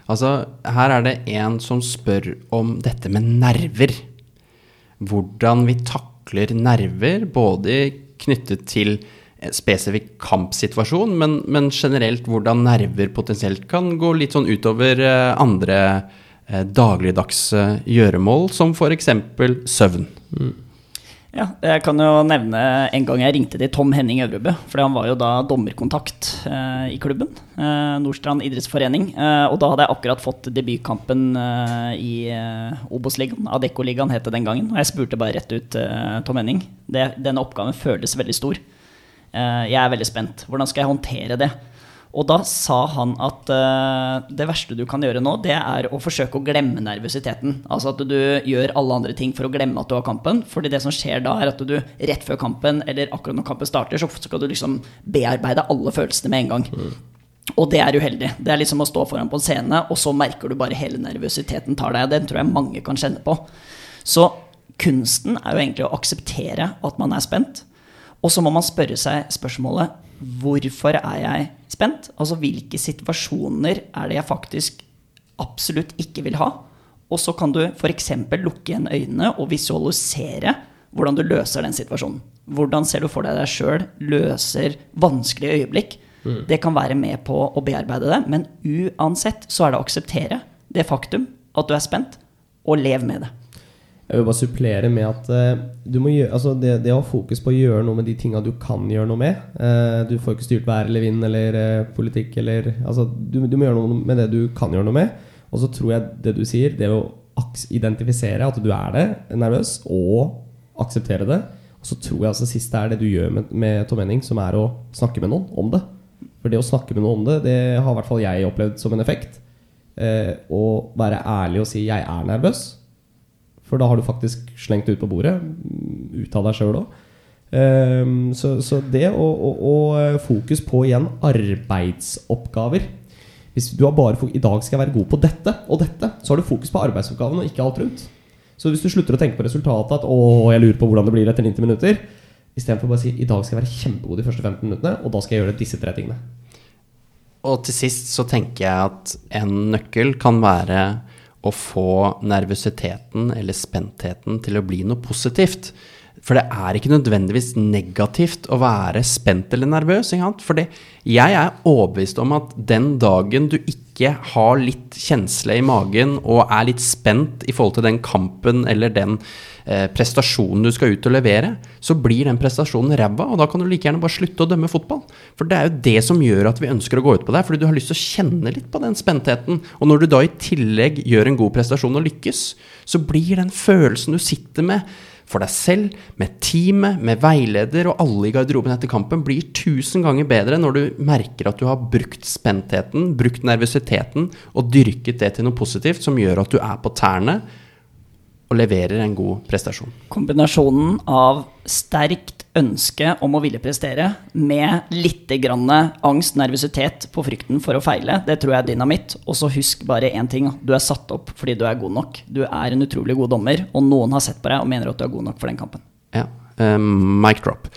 [SPEAKER 2] Altså, her er det en som spør om dette med nerver. Hvordan vi takler nerver, både knyttet til en spesifikk kampsituasjon, men, men generelt hvordan nerver potensielt kan gå litt sånn utover eh, andre dagligdags dagligdagse gjøremål, som f.eks. søvn.
[SPEAKER 1] Ja, jeg kan jo nevne en gang jeg ringte til Tom Henning Øvrebø. For han var jo da dommerkontakt eh, i klubben. Eh, Nordstrand idrettsforening. Eh, og da hadde jeg akkurat fått debutkampen eh, i eh, Obos-ligaen. Adecco-ligaen het det den gangen. Og jeg spurte bare rett ut eh, Tom Henning. Det, denne oppgaven føles veldig stor. Eh, jeg er veldig spent. Hvordan skal jeg håndtere det? Og da sa han at uh, det verste du kan gjøre nå, det er å forsøke å glemme nervøsiteten. Altså at du gjør alle andre ting for å glemme at du har kampen. Fordi det som skjer da, er at du rett før kampen, eller akkurat når kampen starter, så skal du liksom bearbeide alle følelsene med en gang. Og det er uheldig. Det er liksom å stå foran på en scene, og så merker du bare hele nervøsiteten tar deg. Den tror jeg mange kan kjenne på. Så kunsten er jo egentlig å akseptere at man er spent. Og så må man spørre seg spørsmålet hvorfor er jeg spent? Altså hvilke situasjoner er det jeg faktisk absolutt ikke vil ha? Og så kan du f.eks. lukke igjen øynene og visualisere hvordan du løser den situasjonen. Hvordan ser du for deg deg sjøl løser vanskelige øyeblikk? Det kan være med på å bearbeide det, men uansett så er det å akseptere det faktum at du er spent, og lev med det.
[SPEAKER 3] Jeg vil bare supplere med at eh, gjøre, altså det, det å ha fokus på å gjøre noe med de tinga du kan gjøre noe med eh, Du får ikke styrt vær eller vind eller eh, politikk eller altså, du, du må gjøre noe med det du kan gjøre noe med. Og så tror jeg det du sier, det å identifisere at du er det, nervøs, og akseptere det. Og så tror jeg altså siste er det du gjør med, med Tom Henning, som er å snakke med noen om det. For det å snakke med noen om det, det har i hvert fall jeg opplevd som en effekt. Eh, å være ærlig og si 'jeg er nervøs'. For da har du faktisk slengt det ut på bordet. Ut av deg sjøl òg. så, så det og, og, og fokus på igjen arbeidsoppgaver. Hvis du har bare I dag skal jeg være god på dette og dette. Så har du fokus på arbeidsoppgaven og ikke alt rundt. Så hvis du slutter å tenke på resultatet, at 'å, jeg lurer på hvordan det blir etter 90 minutter', istedenfor bare å si 'i dag skal jeg være kjempegod de første 15 minuttene', og da skal jeg gjøre disse tre tingene.
[SPEAKER 2] Og til sist så tenker jeg at en nøkkel kan være å få nervøsiteten eller spentheten til å bli noe positivt. For det er ikke nødvendigvis negativt å være spent eller nervøs. For jeg er overbevist om at den dagen du ikke har litt kjensle i magen og er litt spent i forhold til den kampen eller den eh, prestasjonen du skal ut og levere, så blir den prestasjonen ræva, og da kan du like gjerne bare slutte å dømme fotball. For det er jo det som gjør at vi ønsker å gå ut på det, fordi du har lyst til å kjenne litt på den spentheten. Og når du da i tillegg gjør en god prestasjon og lykkes, så blir den følelsen du sitter med for deg selv, med teamet, med veileder og alle i garderoben etter kampen, blir tusen ganger bedre når du merker at du har brukt spentheten, brukt nervøsiteten og dyrket det til noe positivt som gjør at du er på tærne og leverer en god prestasjon.
[SPEAKER 1] Kombinasjonen av sterkt ønske om å ville prestere med litt grann angst, nervøsitet på frykten for å feile, det tror jeg er dynamitt. Og så husk bare én ting. Du er satt opp fordi du er god nok. Du er en utrolig god dommer, og noen har sett på deg og mener at du er god nok for den kampen.
[SPEAKER 2] Ja. Um, mic drop.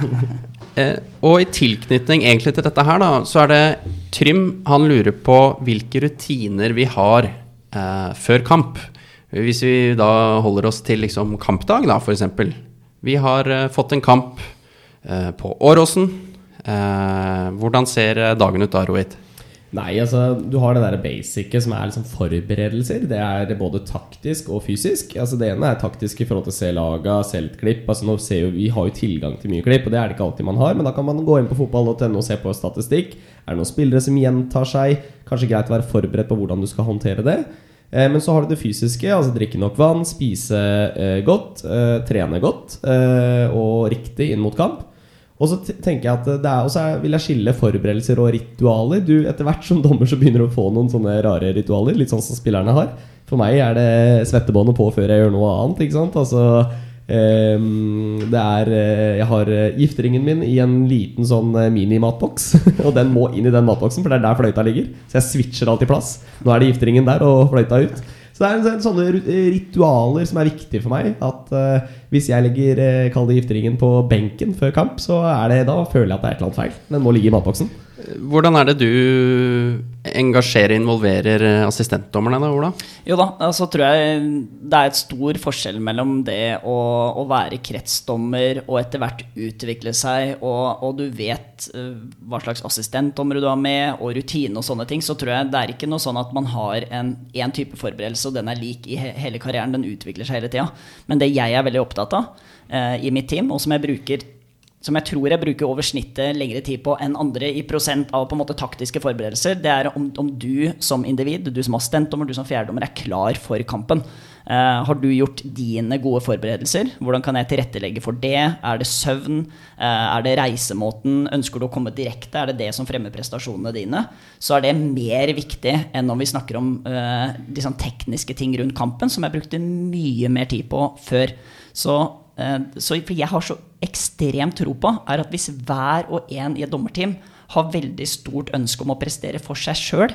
[SPEAKER 2] eh, og i tilknytning egentlig til dette her, da, så er det Trym han lurer på hvilke rutiner vi har eh, før kamp. Hvis vi da holder oss til liksom kampdag, da, f.eks. Vi har eh, fått en kamp eh, på Åråsen. Eh, hvordan ser dagen ut da, Rohit?
[SPEAKER 3] Nei, altså du har det der basicet som er liksom forberedelser. Det er både taktisk og fysisk. Altså Det ene er taktisk i forhold til å se laga, se litt klipp. Altså nå ser jo, Vi har jo tilgang til mye klipp, og det er det ikke alltid man har. Men da kan man gå inn på fotball.no og se på statistikk. Er det noen spillere som gjentar seg? Kanskje greit å være forberedt på hvordan du skal håndtere det. Eh, Men så har du det fysiske, altså drikke nok vann, spise eh, godt, eh, trene godt og riktig inn mot kamp. Og så tenker jeg at det er, og så er- vil jeg skille forberedelser og ritualer. Du, Etter hvert som dommer så begynner du å få noen sånne rare ritualer, litt sånn som spillerne har. For meg er det svettebåndet på før jeg gjør noe annet. ikke sant? Altså, det er eh, Jeg har eh, gifteringen min i en liten sånn mini-matboks. og den må inn i den matboksen, for det er der fløyta ligger. Så jeg switcher alltid plass. Nå er det gifteringen der og fløyta ut. Så det er sånn- sånne ritualer som er viktige for meg. At eh, hvis jeg legger uh, kall det gifteringen på benken før kamp, så er det, da føler jeg at det er et eller annet feil. Den må ligge i matboksen.
[SPEAKER 2] Hvordan er det du engasjerer og involverer eh, assistentdommerne, da, Ola?
[SPEAKER 1] Jo da, altså tror jeg det er et stor forskjell mellom det å, å være kretsdommer og etter hvert utvikle seg, og, og du vet uh, hva slags assistentdommer du har med, og rutine og sånne ting, så tror jeg det er ikke noe sånn at man har én type forberedelse, og den er lik i he hele karrieren. Den utvikler seg hele tida. Men det jeg er veldig opptatt av eh, i mitt team, og som jeg bruker som jeg tror jeg bruker over snittet lengre tid på enn andre i prosent av på en måte taktiske forberedelser, det er om, om du som individ, du som assistentdommer, du som fjerdedommer, er klar for kampen. Uh, har du gjort dine gode forberedelser? Hvordan kan jeg tilrettelegge for det? Er det søvn? Uh, er det reisemåten? Ønsker du å komme direkte? Er det det som fremmer prestasjonene dine? Så er det mer viktig enn om vi snakker om uh, sånn tekniske ting rundt kampen, som jeg brukte mye mer tid på før. Så Eh, for jeg har så ekstremt tro på er at hvis hver og en i et dommerteam har veldig stort ønske om å prestere for seg sjøl,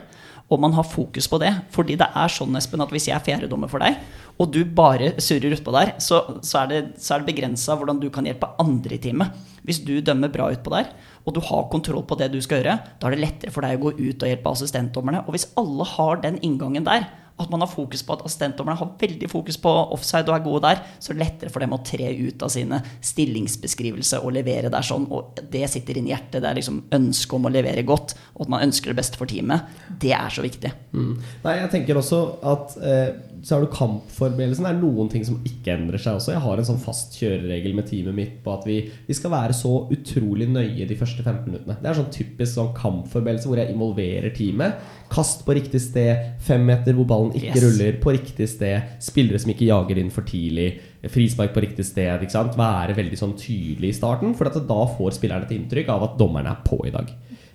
[SPEAKER 1] og man har fokus på det. Fordi det er sånn, Espen, at hvis jeg er fjerdedommer for deg, og du bare surrer utpå der, så, så, er det, så det begrensa hvordan du kan hjelpe andre i teamet. Hvis du dømmer bra utpå der, og du har kontroll på det du skal gjøre, da er det lettere for deg å gå ut og hjelpe assistentdommerne. Og hvis alle har den inngangen der, at man har fokus på at assistentdommerne har veldig fokus på offside og er gode der, så er det lettere for dem å tre ut av sine stillingsbeskrivelser og levere der sånn. Og det sitter inni hjertet. Det er liksom ønsket om å levere godt, og at man ønsker det beste for teamet. Det er så viktig.
[SPEAKER 3] Mm. Nei, jeg tenker også at eh, så har du kampforberedelsen. Det er noen ting som ikke endrer seg også. Jeg har en sånn fast kjøreregel med teamet mitt på at vi, vi skal være så utrolig nøye de første 15 minuttene. Det er sånn typisk sånn kampforberedelse hvor jeg involverer teamet. Kast på riktig sted, fem meter hvor ballen ikke yes. ruller, på riktig sted. Spillere som ikke jager inn for tidlig. Frispark på riktig sted. Ikke sant? Være veldig sånn tydelig i starten, for da får spillerne et inntrykk av at dommerne er på i dag.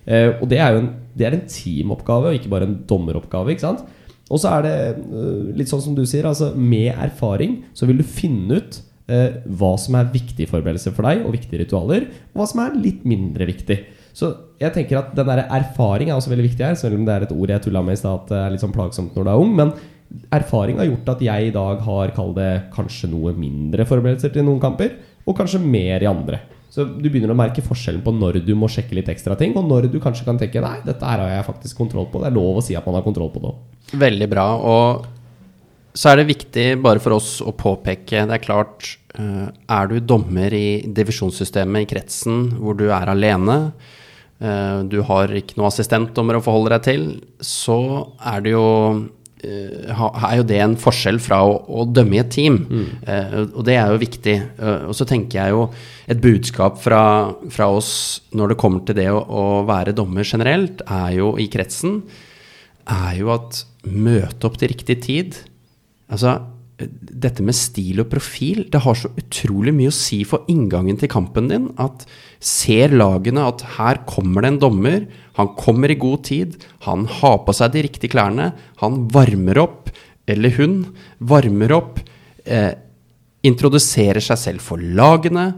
[SPEAKER 3] Uh, og det er jo en, det er en teamoppgave, og ikke bare en dommeroppgave. ikke sant? Og så er det uh, litt sånn som du sier, altså med erfaring så vil du finne ut eh, hva som er viktige forberedelser for deg, og viktige ritualer, og hva som er litt mindre viktig. Så jeg tenker at den der erfaring er også veldig viktig her, selv om det er et ord jeg tulla med i stad at det er litt sånn plagsomt når du er ung. Men erfaring har gjort at jeg i dag har, kall det, kanskje noe mindre forberedelser til noen kamper, og kanskje mer i andre. Så du begynner å merke forskjellen på når du må sjekke litt ekstra ting, og når du kanskje kan tenke nei, dette her har jeg faktisk kontroll på. Det er lov å si at man har kontroll på det òg.
[SPEAKER 2] Veldig bra. Og så er det viktig bare for oss å påpeke Det er klart, eh, er du dommer i divisjonssystemet i kretsen hvor du er alene, eh, du har ikke noe assistentdommer å forholde deg til, så er det jo er jo det en forskjell fra å, å dømme i et team. Mm. og det er jo viktig. og så tenker jeg jo et budskap fra, fra, oss når det kommer til det å, å være dommer generelt, er jo i kretsen er jo at møte opp til riktig tid Altså, dette med stil og profil, det har så utrolig mye å si for inngangen til kampen din. At ser lagene at her kommer det en dommer, han kommer i god tid, han har på seg de riktige klærne, han varmer opp, eller hun varmer opp, eh, introduserer seg selv for lagene,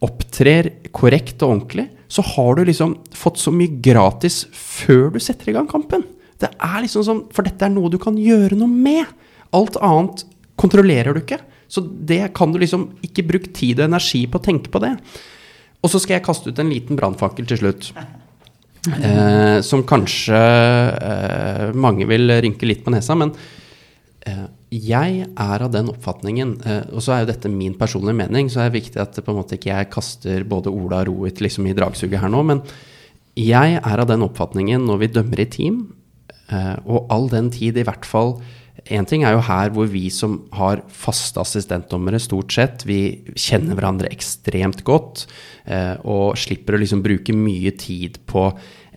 [SPEAKER 2] opptrer korrekt og ordentlig, så har du liksom fått så mye gratis før du setter i gang kampen. Det er liksom sånn, For dette er noe du kan gjøre noe med. Alt annet kontrollerer du ikke. Så det kan du liksom ikke bruke tid og energi på å tenke på det. Og så skal jeg kaste ut en liten brannfakkel til slutt. Eh, som kanskje eh, mange vil rynke litt på nesa, men eh, jeg er av den oppfatningen, eh, og så er jo dette min personlige mening, så er det viktig at på en måte ikke jeg kaster både Ola og Rohit liksom i dragsuget her nå, men jeg er av den oppfatningen når vi dømmer i team, Eh, og all den tid, i hvert fall Én ting er jo her hvor vi som har faste assistentdommere, stort sett, vi kjenner hverandre ekstremt godt eh, og slipper å liksom bruke mye tid på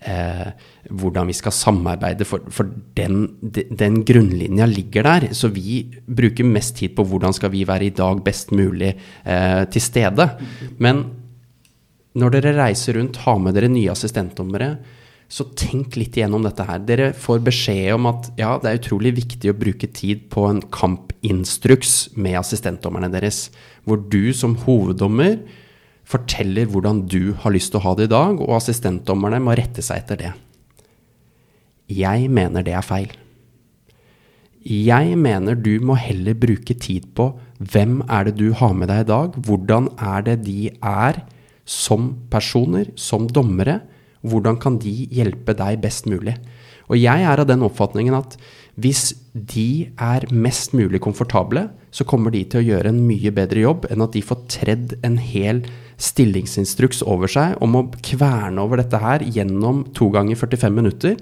[SPEAKER 2] eh, hvordan vi skal samarbeide, for, for den, den, grunnlinja ligger der. Så vi bruker mest tid på hvordan skal vi være i dag best mulig eh, til stede. Men når dere reiser rundt, har med dere nye assistentdommere så tenk litt igjennom dette her. Dere får beskjed om at ja, det er utrolig viktig å bruke tid på en kampinstruks med assistentdommerne deres, hvor du som hoveddommer forteller hvordan du har lyst til å ha det i dag, og assistentdommerne må rette seg etter det. Jeg mener det er feil. Jeg mener du må heller bruke tid på hvem er det du har med deg i dag, hvordan er det de er som personer, som dommere, hvordan kan de hjelpe deg best mulig? Og jeg er av den oppfatningen at hvis de er mest mulig komfortable, så kommer de til å gjøre en mye bedre jobb enn at de får tredd en hel stillingsinstruks over seg om å kverne over dette her gjennom to ganger 45 minutter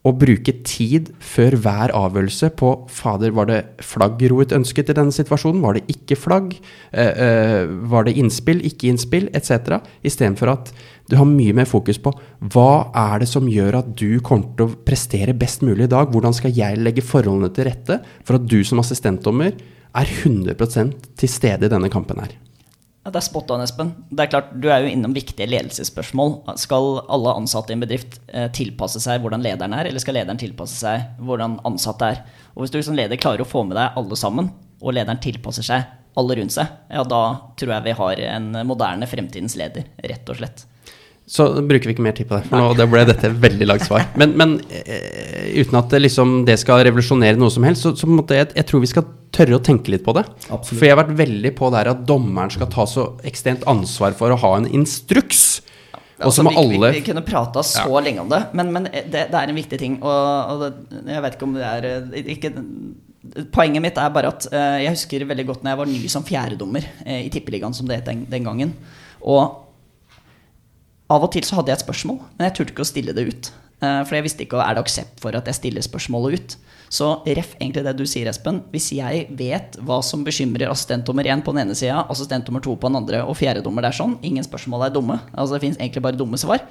[SPEAKER 2] å bruke tid før hver avgjørelse på Fader, var det flaggroet ønsket i denne situasjonen? Var det ikke flagg? Eh, eh, var det innspill, ikke innspill, etc.? Istedenfor at du har mye mer fokus på hva er det som gjør at du kommer til å prestere best mulig i dag? Hvordan skal jeg legge forholdene til rette for at du som assistentdommer er 100% til stede i denne kampen her?
[SPEAKER 1] Ja, det er spot on, Espen. Det er klart, Du er jo innom viktige ledelsesspørsmål. Skal alle ansatte i en bedrift eh, tilpasse seg hvordan lederen er, eller skal lederen tilpasse seg hvordan ansatte er? Og Hvis du som leder klarer å få med deg alle sammen, og lederen tilpasser seg alle rundt seg, ja, da tror jeg vi har en moderne fremtidens leder, rett og slett.
[SPEAKER 2] Så bruker vi ikke mer tid på det, for nå det ble dette et veldig langt svar. Men, men uh, uten at det, liksom, det skal revolusjonere noe som helst, så, så jeg, jeg, tror vi skal tørre å tenke litt på det. Absolutt. For jeg har vært veldig på det her at dommeren skal ta så ekstremt ansvar for å ha en instruks.
[SPEAKER 1] Og så vi, alle vi, kunne prata så ja. lenge om det, men, men det, det, er en viktig ting. Og, og det, jeg vet ikke om det er eh, ikke, Poenget mitt er bare at uh, jeg husker veldig godt når jeg var ny som fjerdedommer uh, i Tippeligaen, som det het den, den gangen. Og av og til så hadde jeg et spørsmål, men jeg turte ikke å stille det ut. Uh, for jeg visste ikke er det aksept for at jeg stiller spørsmålet ut. Så ref egentlig det du sier, Espen. Hvis jeg vet hva som bekymrer assistentdommer 1 på den ene sida, assistentdommer 2 på den andre, og fjerdedommer er sånn, ingen spørsmål er dumme. Altså Det fins egentlig bare dumme svar.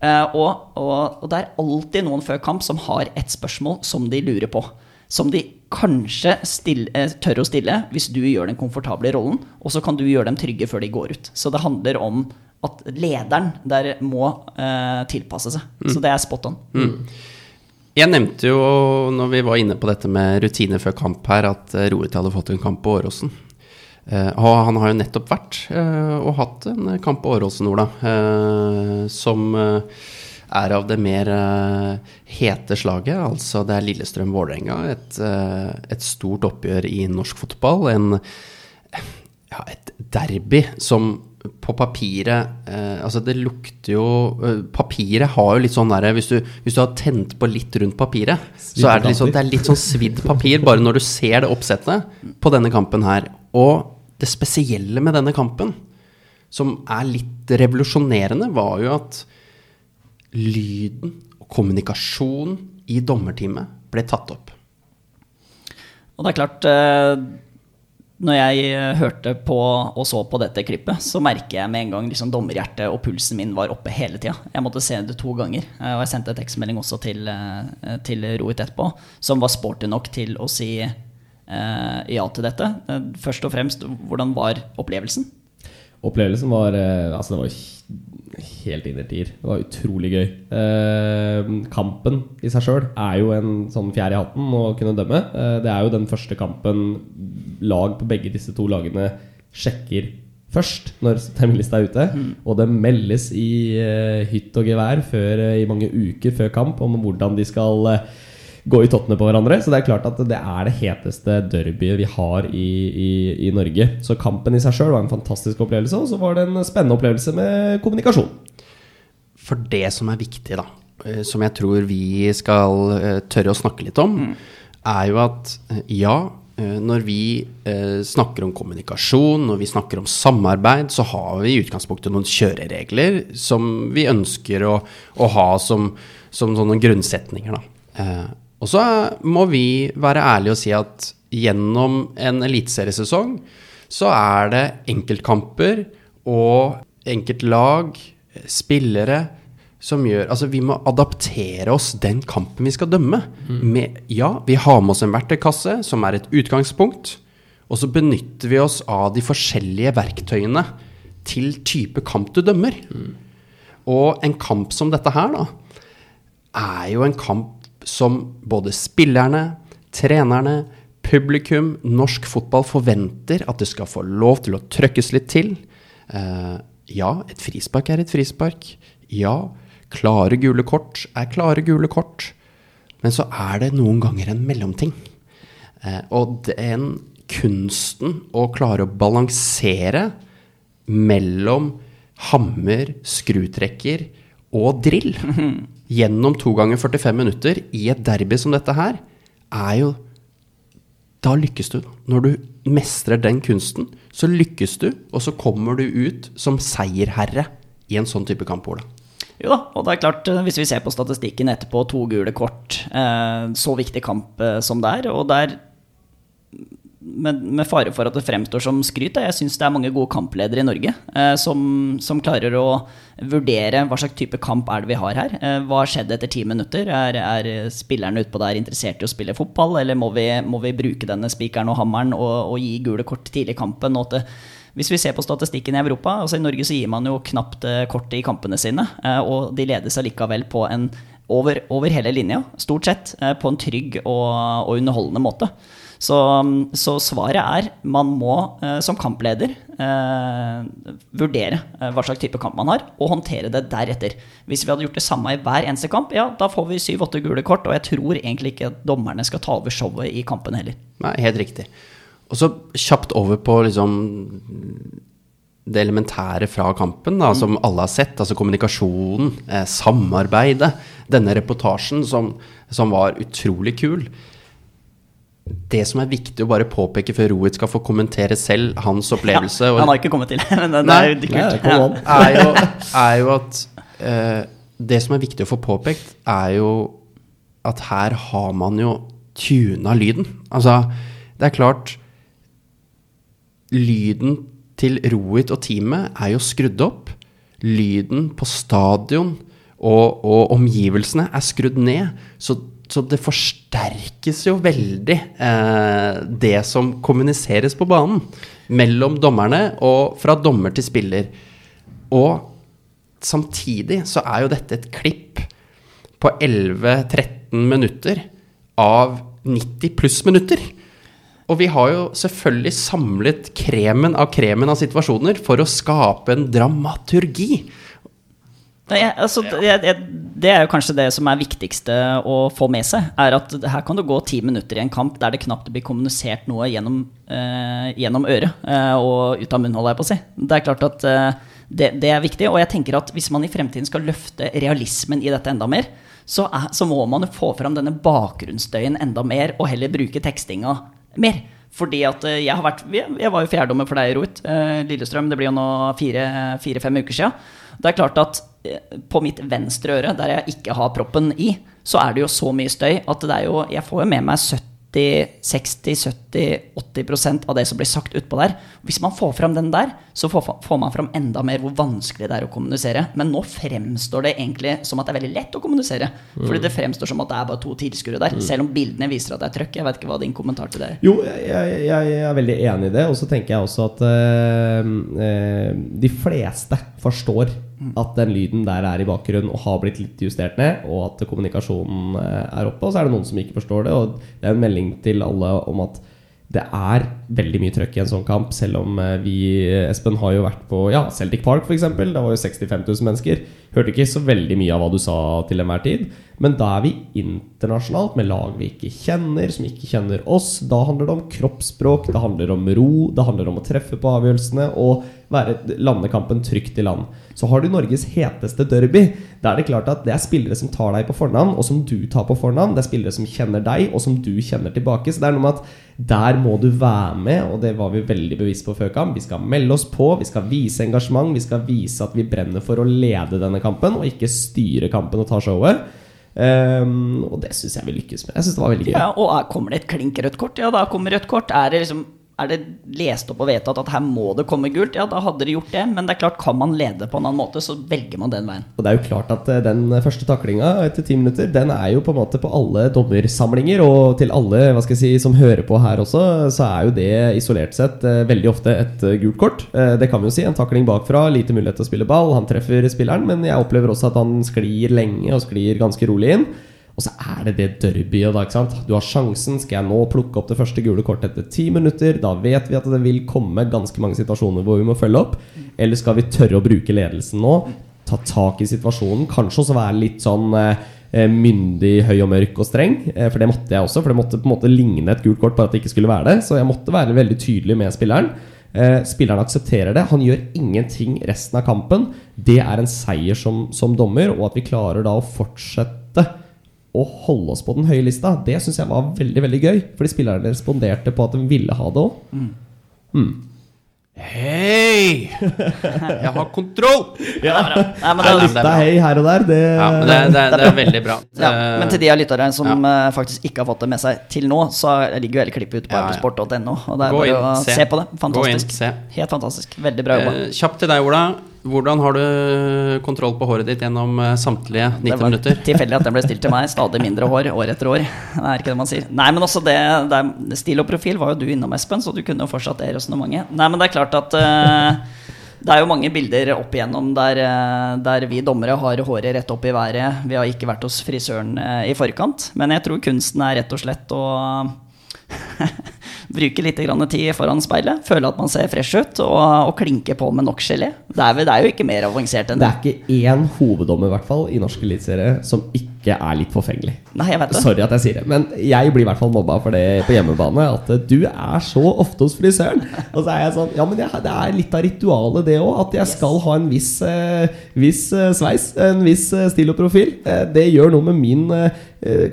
[SPEAKER 1] Uh, og, og, og det er alltid noen før kamp som har et spørsmål som de lurer på. Som de kanskje stille, uh, tør å stille hvis du gjør den komfortable rollen, og så kan du gjøre dem trygge før de går ut. Så det handler om at lederen der må uh, tilpasse seg. Mm. Så det er spot on. Mm.
[SPEAKER 2] Jeg nevnte jo når vi var inne på dette med rutiner før kamp her, at uh, Roet hadde fått en kamp på Åråsen. Uh, og han har jo nettopp vært uh, og hatt en kamp på Åråsen, Ola, som er av det mer hete slaget. Altså det er Lillestrøm-Vålerenga. Et, et, stort oppgjør i norsk fotball. En, ja, et derby som på papiret eh, Altså, det lukter jo eh, Papiret har jo litt sånn derre hvis, hvis, du har tent på litt rundt papiret, så er det, liksom, det er litt sånn svidd papir bare når du ser det oppsettet på denne kampen her. Og det spesielle med denne kampen, som er litt revolusjonerende, var jo at lyden og kommunikasjonen i dommerteamet ble tatt opp.
[SPEAKER 1] Og det er klart eh, når jeg eh, hørte på og så på dette klippet, så merker jeg med en gang liksom dommerhjertet og pulsen min var oppe hele tida. Jeg måtte se det to ganger. Eh, og jeg sendte en tekstmelding også til, eh, til Rohit etterpå, som var sporty nok til å si eh, ja til dette. Først og fremst, hvordan var opplevelsen?
[SPEAKER 3] Opplevelsen var Altså, det var helt innertier. Det var utrolig gøy. Eh, kampen i seg sjøl er jo en sånn fjær i hatten å kunne dømme. Eh, det er jo den første kampen lag på begge disse to lagene sjekker først når terminlista er ute. Mm. Og det meldes i eh, hytt og gevær før, eh, i mange uker før kamp om hvordan de skal eh, gå i tottene på hverandre. Så det er klart at det er det heteste derbyet vi har i, i, i Norge. Så kampen i seg sjøl var en fantastisk opplevelse, og så var det en spennende opplevelse med kommunikasjon.
[SPEAKER 2] For det som er viktig, da, eh, som jeg tror vi skal eh, tørre å snakke litt om, mm. er jo at eh, ja, når vi snakker om kommunikasjon, når vi snakker om samarbeid, så har vi i utgangspunktet noen kjøreregler som vi ønsker å, å ha som, som sånne grunnsetninger. Da. Og så må vi være ærlige og si at gjennom en eliteseriesesong så er det enkeltkamper og enkeltlag, spillere, som gjør Altså, vi må adaptere oss den kampen vi skal dømme. Mm. Med, ja, vi har med oss en verktøykasse som er et utgangspunkt, og så benytter vi oss av de forskjellige verktøyene til type kamp du dømmer. Mm. Og en kamp som dette her, da, er jo en kamp som både spillerne, trenerne, publikum, norsk fotball forventer at det skal få lov til å trøkkes litt til. Uh, ja, et frispark er et frispark. Ja, klare gule kort er klare gule kort. Men så er det noen ganger en mellomting. Uh, og den kunsten å klare å balansere mellom hammer, skrutrekker og drill gjennom to ganger 45 minutter i et derby som dette her, er jo Da lykkes du. Når du mestrer den kunsten, så lykkes du, og så kommer du ut som seierherre i en sånn type kamp, Ola.
[SPEAKER 1] Jo da, og det er klart, eh, hvis vi ser på statistikken etterpå, to gule kort, eh, så viktig kamp eh, som det er, og der med, med fare for at det fremstår som skryt, jeg syns det er mange gode kampledere i Norge eh, som, som, klarer å vurdere hva slags type kamp er det vi har her. Eh, hva har skjedd etter ti minutter? Er, er spillerne utpå der interessert i å spille fotball, eller må vi, må vi bruke denne spikeren og hammeren og, og, gi gule kort tidlig i kampen? Og at hvis vi ser på statistikken i Europa, altså i Norge så gir man jo knapt eh, kortet i kampene sine, eh, og de ledes allikevel på en over, over, hele linja, stort sett, eh, på en trygg og, og underholdende måte. Så, så, svaret er man må eh, som kampleder eh, vurdere eh, hva slags type kamp man har, og håndtere det deretter. Hvis vi hadde gjort det samme i hver eneste kamp, ja, da får vi syv-åtte gule kort. Og jeg tror egentlig ikke at dommerne skal ta over showet i kampen heller.
[SPEAKER 2] Nei, helt riktig. Og så kjapt over på liksom det elementære fra kampen, da, som alle har sett. Altså kommunikasjonen, eh, samarbeidet. Denne reportasjen som, som var utrolig kul det som er viktig å bare påpeke før Rohit skal få kommentere selv hans opplevelse
[SPEAKER 1] ja, Han har ikke kommet til, men det, det er jo kult. Ja,
[SPEAKER 2] er, jo, er, jo, at uh, Det som er viktig å få påpekt, er jo at her har man jo tuna lyden. Altså, det er klart Lyden til Rohit og teamet er jo skrudd opp. Lyden på stadion og, og omgivelsene er skrudd ned. Så så det forsterkes jo veldig, eh, det som kommuniseres på banen. Mellom dommerne og fra dommer til spiller. Og samtidig så er jo dette et klipp på 11-13 minutter av 90 pluss minutter. Og vi har jo selvfølgelig samlet kremen av kremen av situasjoner for å skape en dramaturgi.
[SPEAKER 1] Nei, altså, jeg, jeg, det er jo kanskje det som er viktigste å få med seg. er at Her kan det gå ti minutter i en kamp der det knapt blir kommunisert noe gjennom, eh, gjennom øret eh, og ut av munnholdet, jeg på å si. Det er klart at eh, det, det, er viktig. Og jeg tenker at hvis man i fremtiden skal løfte realismen i dette enda mer, så, er, så må man jo få fram denne bakgrunnsstøyen enda mer, og heller bruke tekstinga mer. Fordi at eh, jeg har vært Jeg var jo fjerdommer for deg, Roit. Eh, Lillestrøm. Det blir jo nå fire-fem fire, uker sia. Det er klart at på mitt venstre øre, der jeg ikke har proppen i, så er det jo så mye støy at det er jo Jeg får jo med meg 70 60-70-80% av det som blir sagt utpå der. Hvis man får fram den der, så får, man fram enda mer hvor vanskelig det er å kommunisere. Men nå fremstår det egentlig som at det er veldig lett å kommunisere. Mm. Fordi det fremstår som at det er bare to tilskuere der. Selv om bildene viser at det er trøkk. Jeg vet ikke hva din kommentar til det er.
[SPEAKER 3] Jo, jeg, jeg er veldig enig i det. Og så tenker jeg også at øh, øh, de fleste forstår at den lyden der er i bakgrunnen og har blitt litt justert ned, og at kommunikasjonen eh, er oppe. Og så er det noen som ikke forstår det, og det er en melding til alle om at det er veldig mye trøkk i en sånn kamp, selv om eh, vi Espen har jo vært på ja, Celtic Park f.eks. Det var jo 65 000 mennesker. Hørte ikke så veldig mye av hva du sa til enhver tid. Men da er vi internasjonalt med lag vi ikke kjenner, som ikke kjenner oss. Da handler det om kroppsspråk, det handler om ro, det handler om å treffe på avgjørelsene og være landekampen trygt i land. Så har du Norges heteste derby. Da er det klart at det er spillere som tar deg på fornavn, og som du tar på fornavn. Det er spillere som kjenner deg, og som du kjenner tilbake. Så det er noe med at der må du være med, og det var vi veldig bevisst på før kamp. Vi skal melde oss på, vi skal vise engasjement, vi skal vise at vi brenner for å lede denne kampen, og ikke styre kampen og ta showet. Um, og det syns jeg vi lykkes med. Jeg synes det var veldig gøy
[SPEAKER 1] Ja, og Kommer det et klink rødt kort? Ja, da kommer rødt kort. Er det liksom er det lest opp og vedtatt at her må det komme gult, ja, da hadde de gjort det. Men det er klart, kan man lede på en annen måte, så velger man den veien.
[SPEAKER 3] Og det er jo klart at eh, den første taklinga etter ti minutter, den er jo på en måte på alle dommersamlinger. Og til alle hva skal jeg si, som hører på her også, så er jo det isolert sett eh, veldig ofte et eh, gult kort. Det kan vi jo si. En takling bakfra, lite mulighet til å spille ball. Han treffer spilleren, men jeg opplever også at han sklir lenge og sklir ganske rolig inn. Og så er det det derbyet, da. ikke sant? Du har sjansen. Skal jeg nå plukke opp det første gule kortet etter ti minutter? Da vet vi at det vil komme ganske mange situasjoner hvor vi må følge opp. Eller skal vi tørre å bruke ledelsen nå? Ta tak i situasjonen. Kanskje også være litt sånn eh, eh myndig, høy og mørk og streng. Eh, for det måtte jeg også. For det måtte på en måte ligne et gult kort, bare at det ikke skulle være det. Så jeg måtte være veldig tydelig med spilleren. Eh, spilleren aksepterer det. Han gjør ingenting resten av kampen. Det er en seier som, som dommer, og at vi klarer da å fortsette å holde oss på den høye lista, det syns jeg var veldig veldig gøy. Fordi spillerne responderte på at de ville ha det òg.
[SPEAKER 2] Hei! Jeg har kontroll!
[SPEAKER 1] Ja. men
[SPEAKER 2] Nei,
[SPEAKER 1] det,
[SPEAKER 2] er
[SPEAKER 3] Lista hei her og der, det,
[SPEAKER 2] Ja, men det, det, det er veldig bra.
[SPEAKER 1] ja, men til de av lytterne som eh, faktisk ikke har fått det med seg til nå, så ligger jo hele klippet ute på
[SPEAKER 2] Ja, ja.
[SPEAKER 1] eurosport.no. Og det er
[SPEAKER 2] Gå
[SPEAKER 1] bare å
[SPEAKER 2] se.
[SPEAKER 1] se på det.
[SPEAKER 2] Gå inn,
[SPEAKER 1] Fantastisk.
[SPEAKER 2] se.
[SPEAKER 1] Helt fantastisk. Veldig bra jobba.
[SPEAKER 2] eh, kjapt til deg, Ola. Hvordan har du kontroll på håret ditt gjennom eh, samtlige 90
[SPEAKER 1] Det var
[SPEAKER 2] minutter?
[SPEAKER 1] tilfeldig at den ble stilt til meg. Stadig mindre hår år etter år. Det er ikke det man sier. Nei, men også det, det er- Stil og profil var jo du innom, Espen, så du kunne jo fortsatt det resonnementet. Nei, men det er klart at uh, det er jo mange bilder opp igjennom der, uh, der vi dommere har håret rett opp i været. Vi har ikke vært hos frisøren uh, i forkant. Men jeg tror kunsten er rett og slett å bruke litt grann tid foran speilet, føle at man ser fresh ut, og, og klinke på med nok gelé. Det er, det er jo ikke mer avansert enn
[SPEAKER 3] Det
[SPEAKER 1] det.
[SPEAKER 3] er ikke én hoveddommer i hvert fall i norsk eliteserie som ikke er litt forfengelig.
[SPEAKER 1] Nei, jeg vet det.
[SPEAKER 3] Sorry at jeg sier det, men jeg blir i hvert fall mobba for det på hjemmebane. At du er så ofte hos frisøren. Og så er jeg sånn Ja, men det er litt av ritualet, det òg. At jeg skal ha en viss, eh, viss eh, sveis. En viss eh, stil og profil. Det gjør noe med min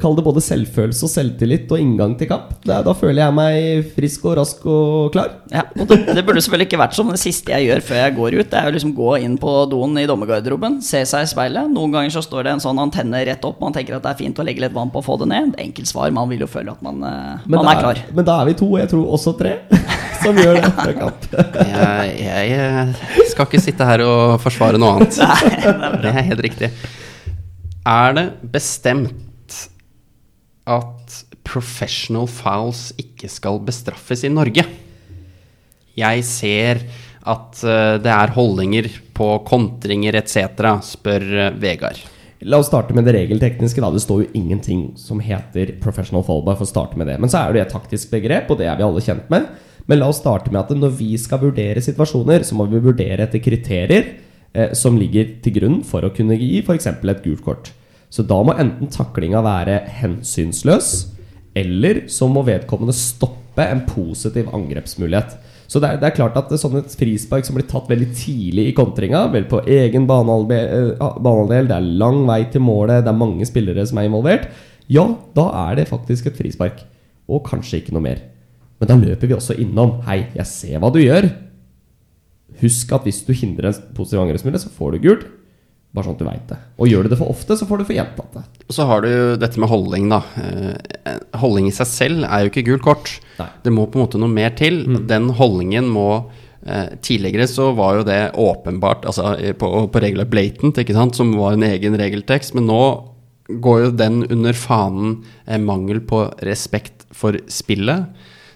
[SPEAKER 3] Kall det både selvfølelse og selvtillit og inngang til kamp. Da, da føler jeg meg frisk og rask og klar.
[SPEAKER 1] Ja, og det, det burde selvfølgelig ikke vært som det siste jeg gjør før jeg går ut. Det er jo liksom gå inn på doen i dommergarderoben, se seg i speilet. Noen ganger så står det en sånn antenne rett opp, man tenker at det er fint å legge litt vann på og få det ned. Enkelt svar, man vil jo føle at man, eh, man
[SPEAKER 3] er,
[SPEAKER 1] er klar.
[SPEAKER 3] men da er vi to, og jeg tror også tre, som gjør det etter kamp.
[SPEAKER 2] Jeg, jeg eh, skal ikke sitte her og forsvare noe annet. det er helt riktig. Er det bestemt at professional fouls ikke skal bestraffes i Norge? Jeg ser at eh, det er holdninger på kontringer etc., spør eh, Vegard.
[SPEAKER 3] La oss starte med det regeltekniske. da Det står jo ingenting som heter professional foul, bare for å starte med det. Men så er det et taktisk begrep, og det er vi alle kjent med. Men la oss starte med at når vi skal vurdere situasjoner, så må vi vurdere etter kriterier eh, som ligger til grunn for å kunne gi f.eks. et gult kort. Så da må enten taklinga være hensynsløs, eller så må vedkommende stoppe en positiv angrepsmulighet. Så det er, det er klart at er sånn et frispark som blir tatt veldig tidlig i kontringa, vel på egen eh, banehalvdel, det er lang vei til målet, det er mange spillere som er involvert, ja, da er det faktisk et frispark. Og kanskje ikke noe mer. Men da løper vi også innom Hei, jeg ser hva du gjør. Husk at hvis du hindrer en positiv angrepsmulighet, så får du gult. Bare sånn at du veit det. Og gjør du det for ofte, så får du for gjentatt det.
[SPEAKER 2] Og så har du dette med holdning, da. Eh, Holdning i seg selv er jo ikke gult kort.
[SPEAKER 3] Nei.
[SPEAKER 2] Det må på en måte noe mer til. Den holdningen må eh, Tidligere så var jo det åpenbart altså eh, på, på regler blatant, ikke sant, som var en egen regeltekst, men nå går jo den under fanen eh, mangel på respekt for spillet.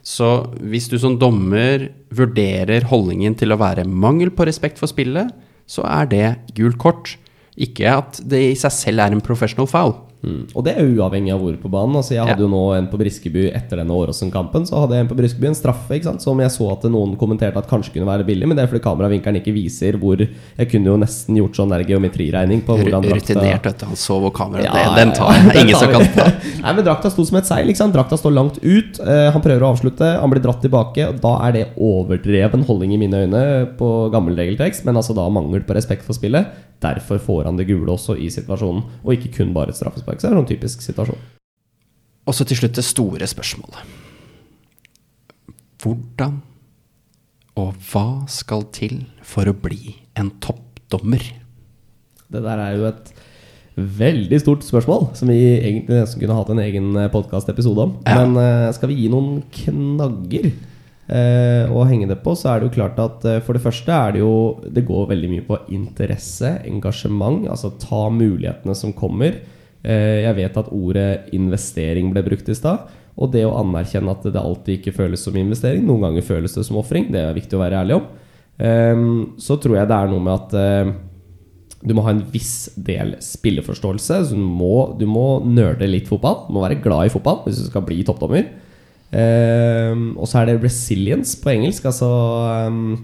[SPEAKER 2] Så hvis du som dommer vurderer holdningen til å være mangel på respekt for spillet, så er det gult kort. Ikke at det i seg selv er en professional foul.
[SPEAKER 3] Mm. Og det er uavhengig av hvor på banen. Altså Jeg hadde
[SPEAKER 2] Ja.
[SPEAKER 3] jo nå en på Briskeby etter denne Åråsen-kampen. Så hadde jeg en på Briskeby en straffe ikke sant? som jeg så at noen kommenterte at kanskje kunne være billig. Men det er fordi kameravinkelen ikke viser hvor Jeg kunne jo nesten gjort sånn der geometriregning på hvordan drakta
[SPEAKER 2] Rutinert, vet du. Han så hvor kameraet
[SPEAKER 3] Ja,
[SPEAKER 2] den, Den tar jeg. Ingen
[SPEAKER 3] tar
[SPEAKER 2] som kan ta.
[SPEAKER 3] Nei, men Drakta sto som et seil. ikke sant? Drakta står langt ut. Uh, han prøver å avslutte, han blir dratt tilbake. Og da er det overdreven holdning i mine øyne på gammel regeltekst, men altså da mangel på respekt for spillet. Derfor får han det gule også i situasjonen, og ikke kun bare et straffespark. Så det er en typisk situasjon.
[SPEAKER 2] Og så til slutt det store spørsmålet. Hvordan og hva skal til for å bli en toppdommer?
[SPEAKER 3] Det der er jo et veldig stort spørsmål, som vi egentlig nesten kunne hatt en egen podkastepisode om.
[SPEAKER 2] Ja.
[SPEAKER 3] Men eh, skal vi gi noen knagger eh, å henge det på, så er det jo klart at eh, for det første er det jo Det går veldig mye på interesse, engasjement, altså ta mulighetene som kommer. Eh, jeg vet at ordet investering ble brukt i stad. Og det å anerkjenne at det alltid ikke føles som investering. Noen ganger føles det som ofring. Det er viktig å være ærlig om. Ehm, så tror jeg det er noe med at eh, du må ha en viss del spilleforståelse. Så du må, du må nerde litt fotball. Du må være glad i fotball hvis du skal bli toppdommer. Ehm, og så er det resilience på engelsk. Altså ehm,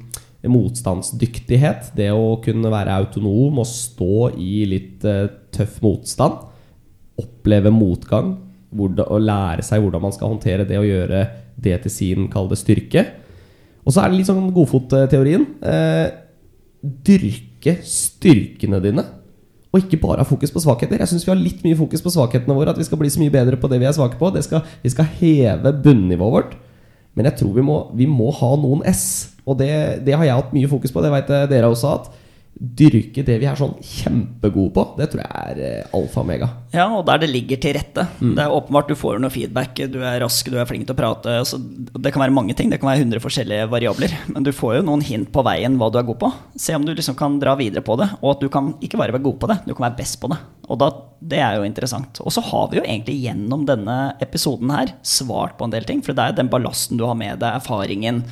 [SPEAKER 3] motstandsdyktighet. Det å kunne være autonom og stå i litt eh, tøff motstand. Oppleve motgang. Hvordan, og lære seg hvordan man skal håndtere det og gjøre det til sin kalde styrke. Og så er det litt sånn godfotteorien. Eh, dyrke styrkene dine, og ikke bare ha fokus på svakheter. Jeg syns vi har litt mye fokus på svakhetene våre, at vi skal bli så mye bedre på det vi er svake på. Skal, vi skal heve bunnivået vårt. Men jeg tror vi må, vi må ha noen S, og det, det har jeg hatt mye fokus på. Det veit dere også hatt dyrke det vi er sånn kjempegode på, det tror jeg er eh, alfa og mega.
[SPEAKER 1] Ja, og der det ligger til rette. Mm. Det er åpenbart du får noe feedback, du er rask, du er flink til å prate. Altså, det kan være mange ting, det kan være 100 forskjellige variabler. Men du får jo noen hint på veien hva du er god på. Se om du liksom kan dra videre på det, og at du kan ikke bare være god på det, du kan være best på det. Og da, det er jo interessant. Og så har vi jo egentlig gjennom denne episoden her svart på en del ting, for det er jo den ballasten du har med deg, erfaringen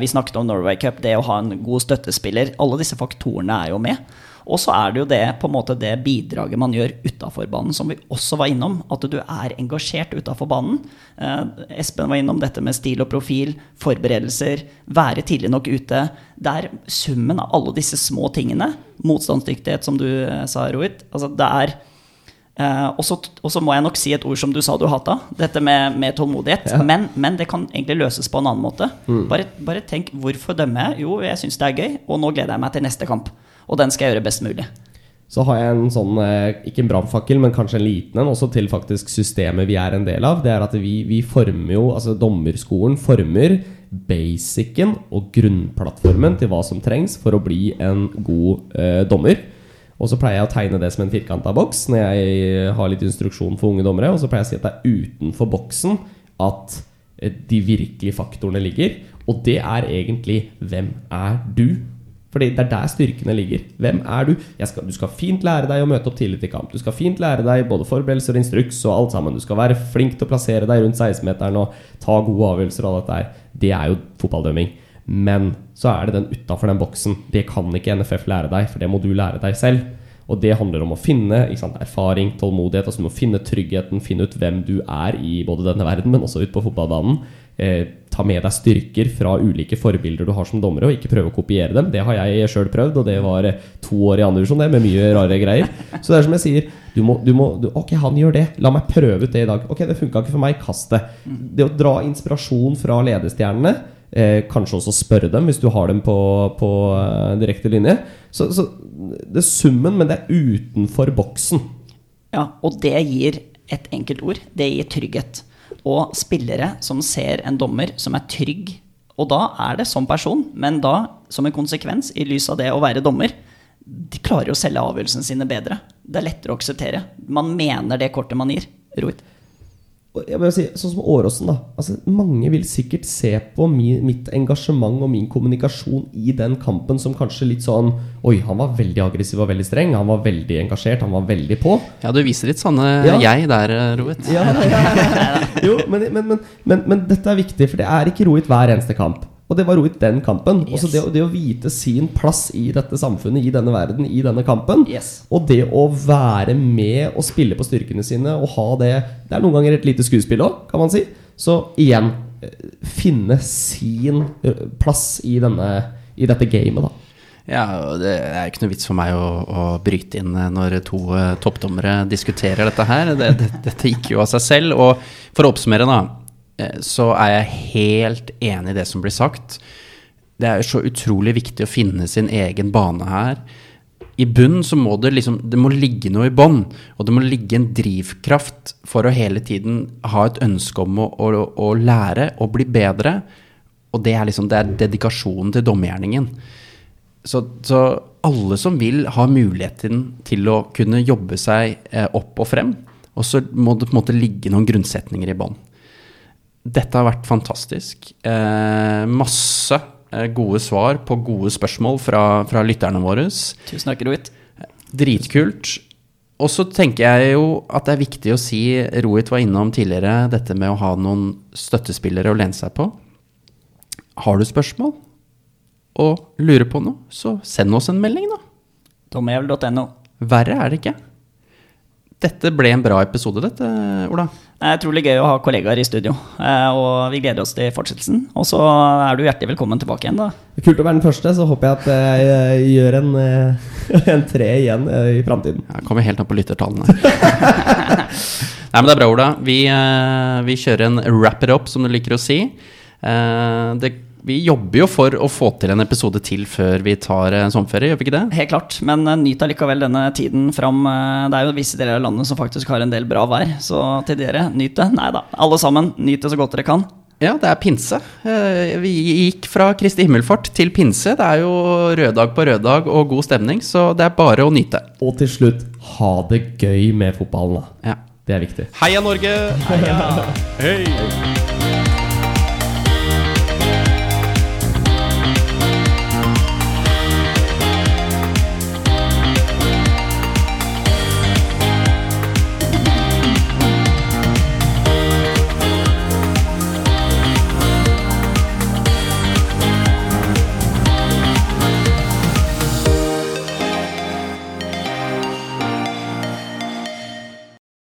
[SPEAKER 1] vi snakket om Norway Cup, det å ha en god støttespiller. Alle disse faktorene er jo med. Og så er det jo det, på en måte det bidraget man gjør utafor banen, som vi også var innom. At du er engasjert utafor banen. Eh, Espen var innom dette med stil og profil, forberedelser, være tidlig nok ute. Det er summen av alle disse små tingene. Motstandsdyktighet, som du eh, sa, Rohit. Altså, det er Uh, og så må jeg nok si et ord som du sa du hata, dette med, med tålmodighet. Ja. Men, men, det kan egentlig løses på en annen måte. Mm. Bare, bare, tenk hvorfor dømmer jeg? Jo, jeg syns det er gøy, og nå gleder jeg meg til neste kamp. Og den skal jeg gjøre best mulig.
[SPEAKER 3] Så har jeg en sånn, eh, ikke en brannfakkel, men kanskje en liten en, også til faktisk systemet vi er en del av. Det er at vi, vi former jo, altså dommerskolen former basicen og grunnplattformen til hva som trengs for å bli en god eh, dommer. Og så pleier jeg å tegne det som en firkanta boks når jeg har litt instruksjon for unge dommere. Og så pleier jeg å si at det er utenfor boksen at eh, de virkelige faktorene ligger. Og det er egentlig hvem er du? Fordi det er der styrkene ligger. Hvem er du? Skal, du skal fint lære deg å møte opp tidlig til kamp. Du skal fint lære deg både forberedelser og instruks og alt sammen. Du skal være flink til å plassere deg rundt 16-meteren og ta gode avgjørelser og alt dette her. Det er jo fotballdømming. Men så er det den utafor den boksen. Det kan ikke NFF lære deg, for det må du lære deg selv. Og det handler om å finne sant, erfaring, tålmodighet. Altså du må finne tryggheten, finne ut hvem du er i både denne verden, men også ute på fotballbanen. Eh, ta med deg styrker fra ulike forbilder du har som dommere, og ikke prøve å kopiere dem. Det har jeg sjøl prøvd, og det var eh, to år i andre divisjon, det, med mye rare greier. Så det er som jeg sier, du må, du må du, Ok, han gjør det. La meg prøve ut det i dag. Ok, det funka ikke for meg. Kast det. Det å dra inspirasjon fra ledestjernene Eh, kanskje også spørre dem hvis du har dem på, på eh, direkte linje. Så, så, det er summen, men det er utenfor boksen.
[SPEAKER 1] Ja, og det gir et enkelt ord. Det gir trygghet. Og spillere som ser en dommer som er trygg, og da er det som person, men da som en konsekvens, i lys av det å være dommer, de klarer å selge avgjørelsene sine bedre. Det er lettere å akseptere. Man mener det kortet man gir. Roit
[SPEAKER 3] jeg vil si, Sånn som Åråsen, da. Altså, mange vil sikkert se på mi, mitt engasjement og min kommunikasjon i den kampen som kanskje litt sånn Oi, han var veldig aggressiv og veldig streng. Han var veldig engasjert. Han var veldig på.
[SPEAKER 2] Ja, du viser litt sånne ja. jeg der, Rohit. Ja, ja,
[SPEAKER 3] jo, men, men, men, men, dette er viktig, for det er ikke Rohit hver eneste kamp. Og det var Rohit den kampen. Yes. Det, det, å vite sin plass i dette samfunnet, i denne verden, i denne kampen.
[SPEAKER 1] Yes.
[SPEAKER 3] Og det å være med og spille på styrkene sine og ha det Det er noen ganger et lite skuespill òg, kan man si. Så igjen eh, finne sin eh, plass i, denne, i dette gamet, da.
[SPEAKER 2] Ja, Det er ikke noe vits for meg å, å bryte inn eh, når to toppdommere diskuterer dette her. Det, det, dette gikk jo av seg selv. Og for å oppsummere, da. Eh, så er jeg helt enig i det som blir sagt. Det er så utrolig viktig å finne sin egen bane her. I bunn så må det liksom Det må ligge noe i bånn. Og det må ligge en drivkraft for å hele tiden ha et ønske om å, å, å lære og bli bedre. Og det er liksom Det er dedikasjonen til dommergjerningen. Så, så, alle som vil, ha muligheten til å kunne jobbe seg eh, opp og frem. Og så må det på en måte ligge noen grunnsetninger i bånn. Dette har vært fantastisk. Eh, masse eh, gode svar på gode spørsmål fra, fra lytterne våre.
[SPEAKER 1] Tusen takk, Rohit.
[SPEAKER 2] Dritkult. Og så tenker jeg jo at det er viktig å si, Rohit var innom tidligere, dette med å ha noen støttespillere å lene seg på. Har du spørsmål og lurer på noe, så send oss en melding, da.
[SPEAKER 1] Dommejevel.no.
[SPEAKER 2] Verre er det ikke. Dette ble en bra episode, dette, Ola.
[SPEAKER 1] Det er utrolig gøy å ha kollegaer i studio, eh, og vi gleder oss til fortsettelsen. Og så er du hjertelig velkommen tilbake igjen, da.
[SPEAKER 3] Kult å være den første, så håper jeg at jeg gjør en, eh, en tre igjen eh, i framtiden.
[SPEAKER 2] Jeg kommer helt opp på lyttertallene. Nei, men det er bra, Ola. Vi, vi kjører en wrap it up, som du liker å si. Det vi jobber jo for å få til en episode til før vi tar eh, sommerferie, gjør vi ikke det?
[SPEAKER 1] Helt klart, men eh, nyt allikevel denne tiden fram. eh, Det er jo visse deler av landet som faktisk har en del bra vær, så til dere, nyt det. Nei da, alle sammen, nyt det så godt dere kan.
[SPEAKER 2] Ja, det er pinse. Vi gikk fra Kristi himmelfart til pinse. Det er jo rød dag på rød dag og god stemning, så det er bare å nyte.
[SPEAKER 3] Og til slutt, ha det gøy med fotballen, da.
[SPEAKER 2] Ja.
[SPEAKER 3] Det er viktig.
[SPEAKER 2] Heia Norge!
[SPEAKER 4] Hei!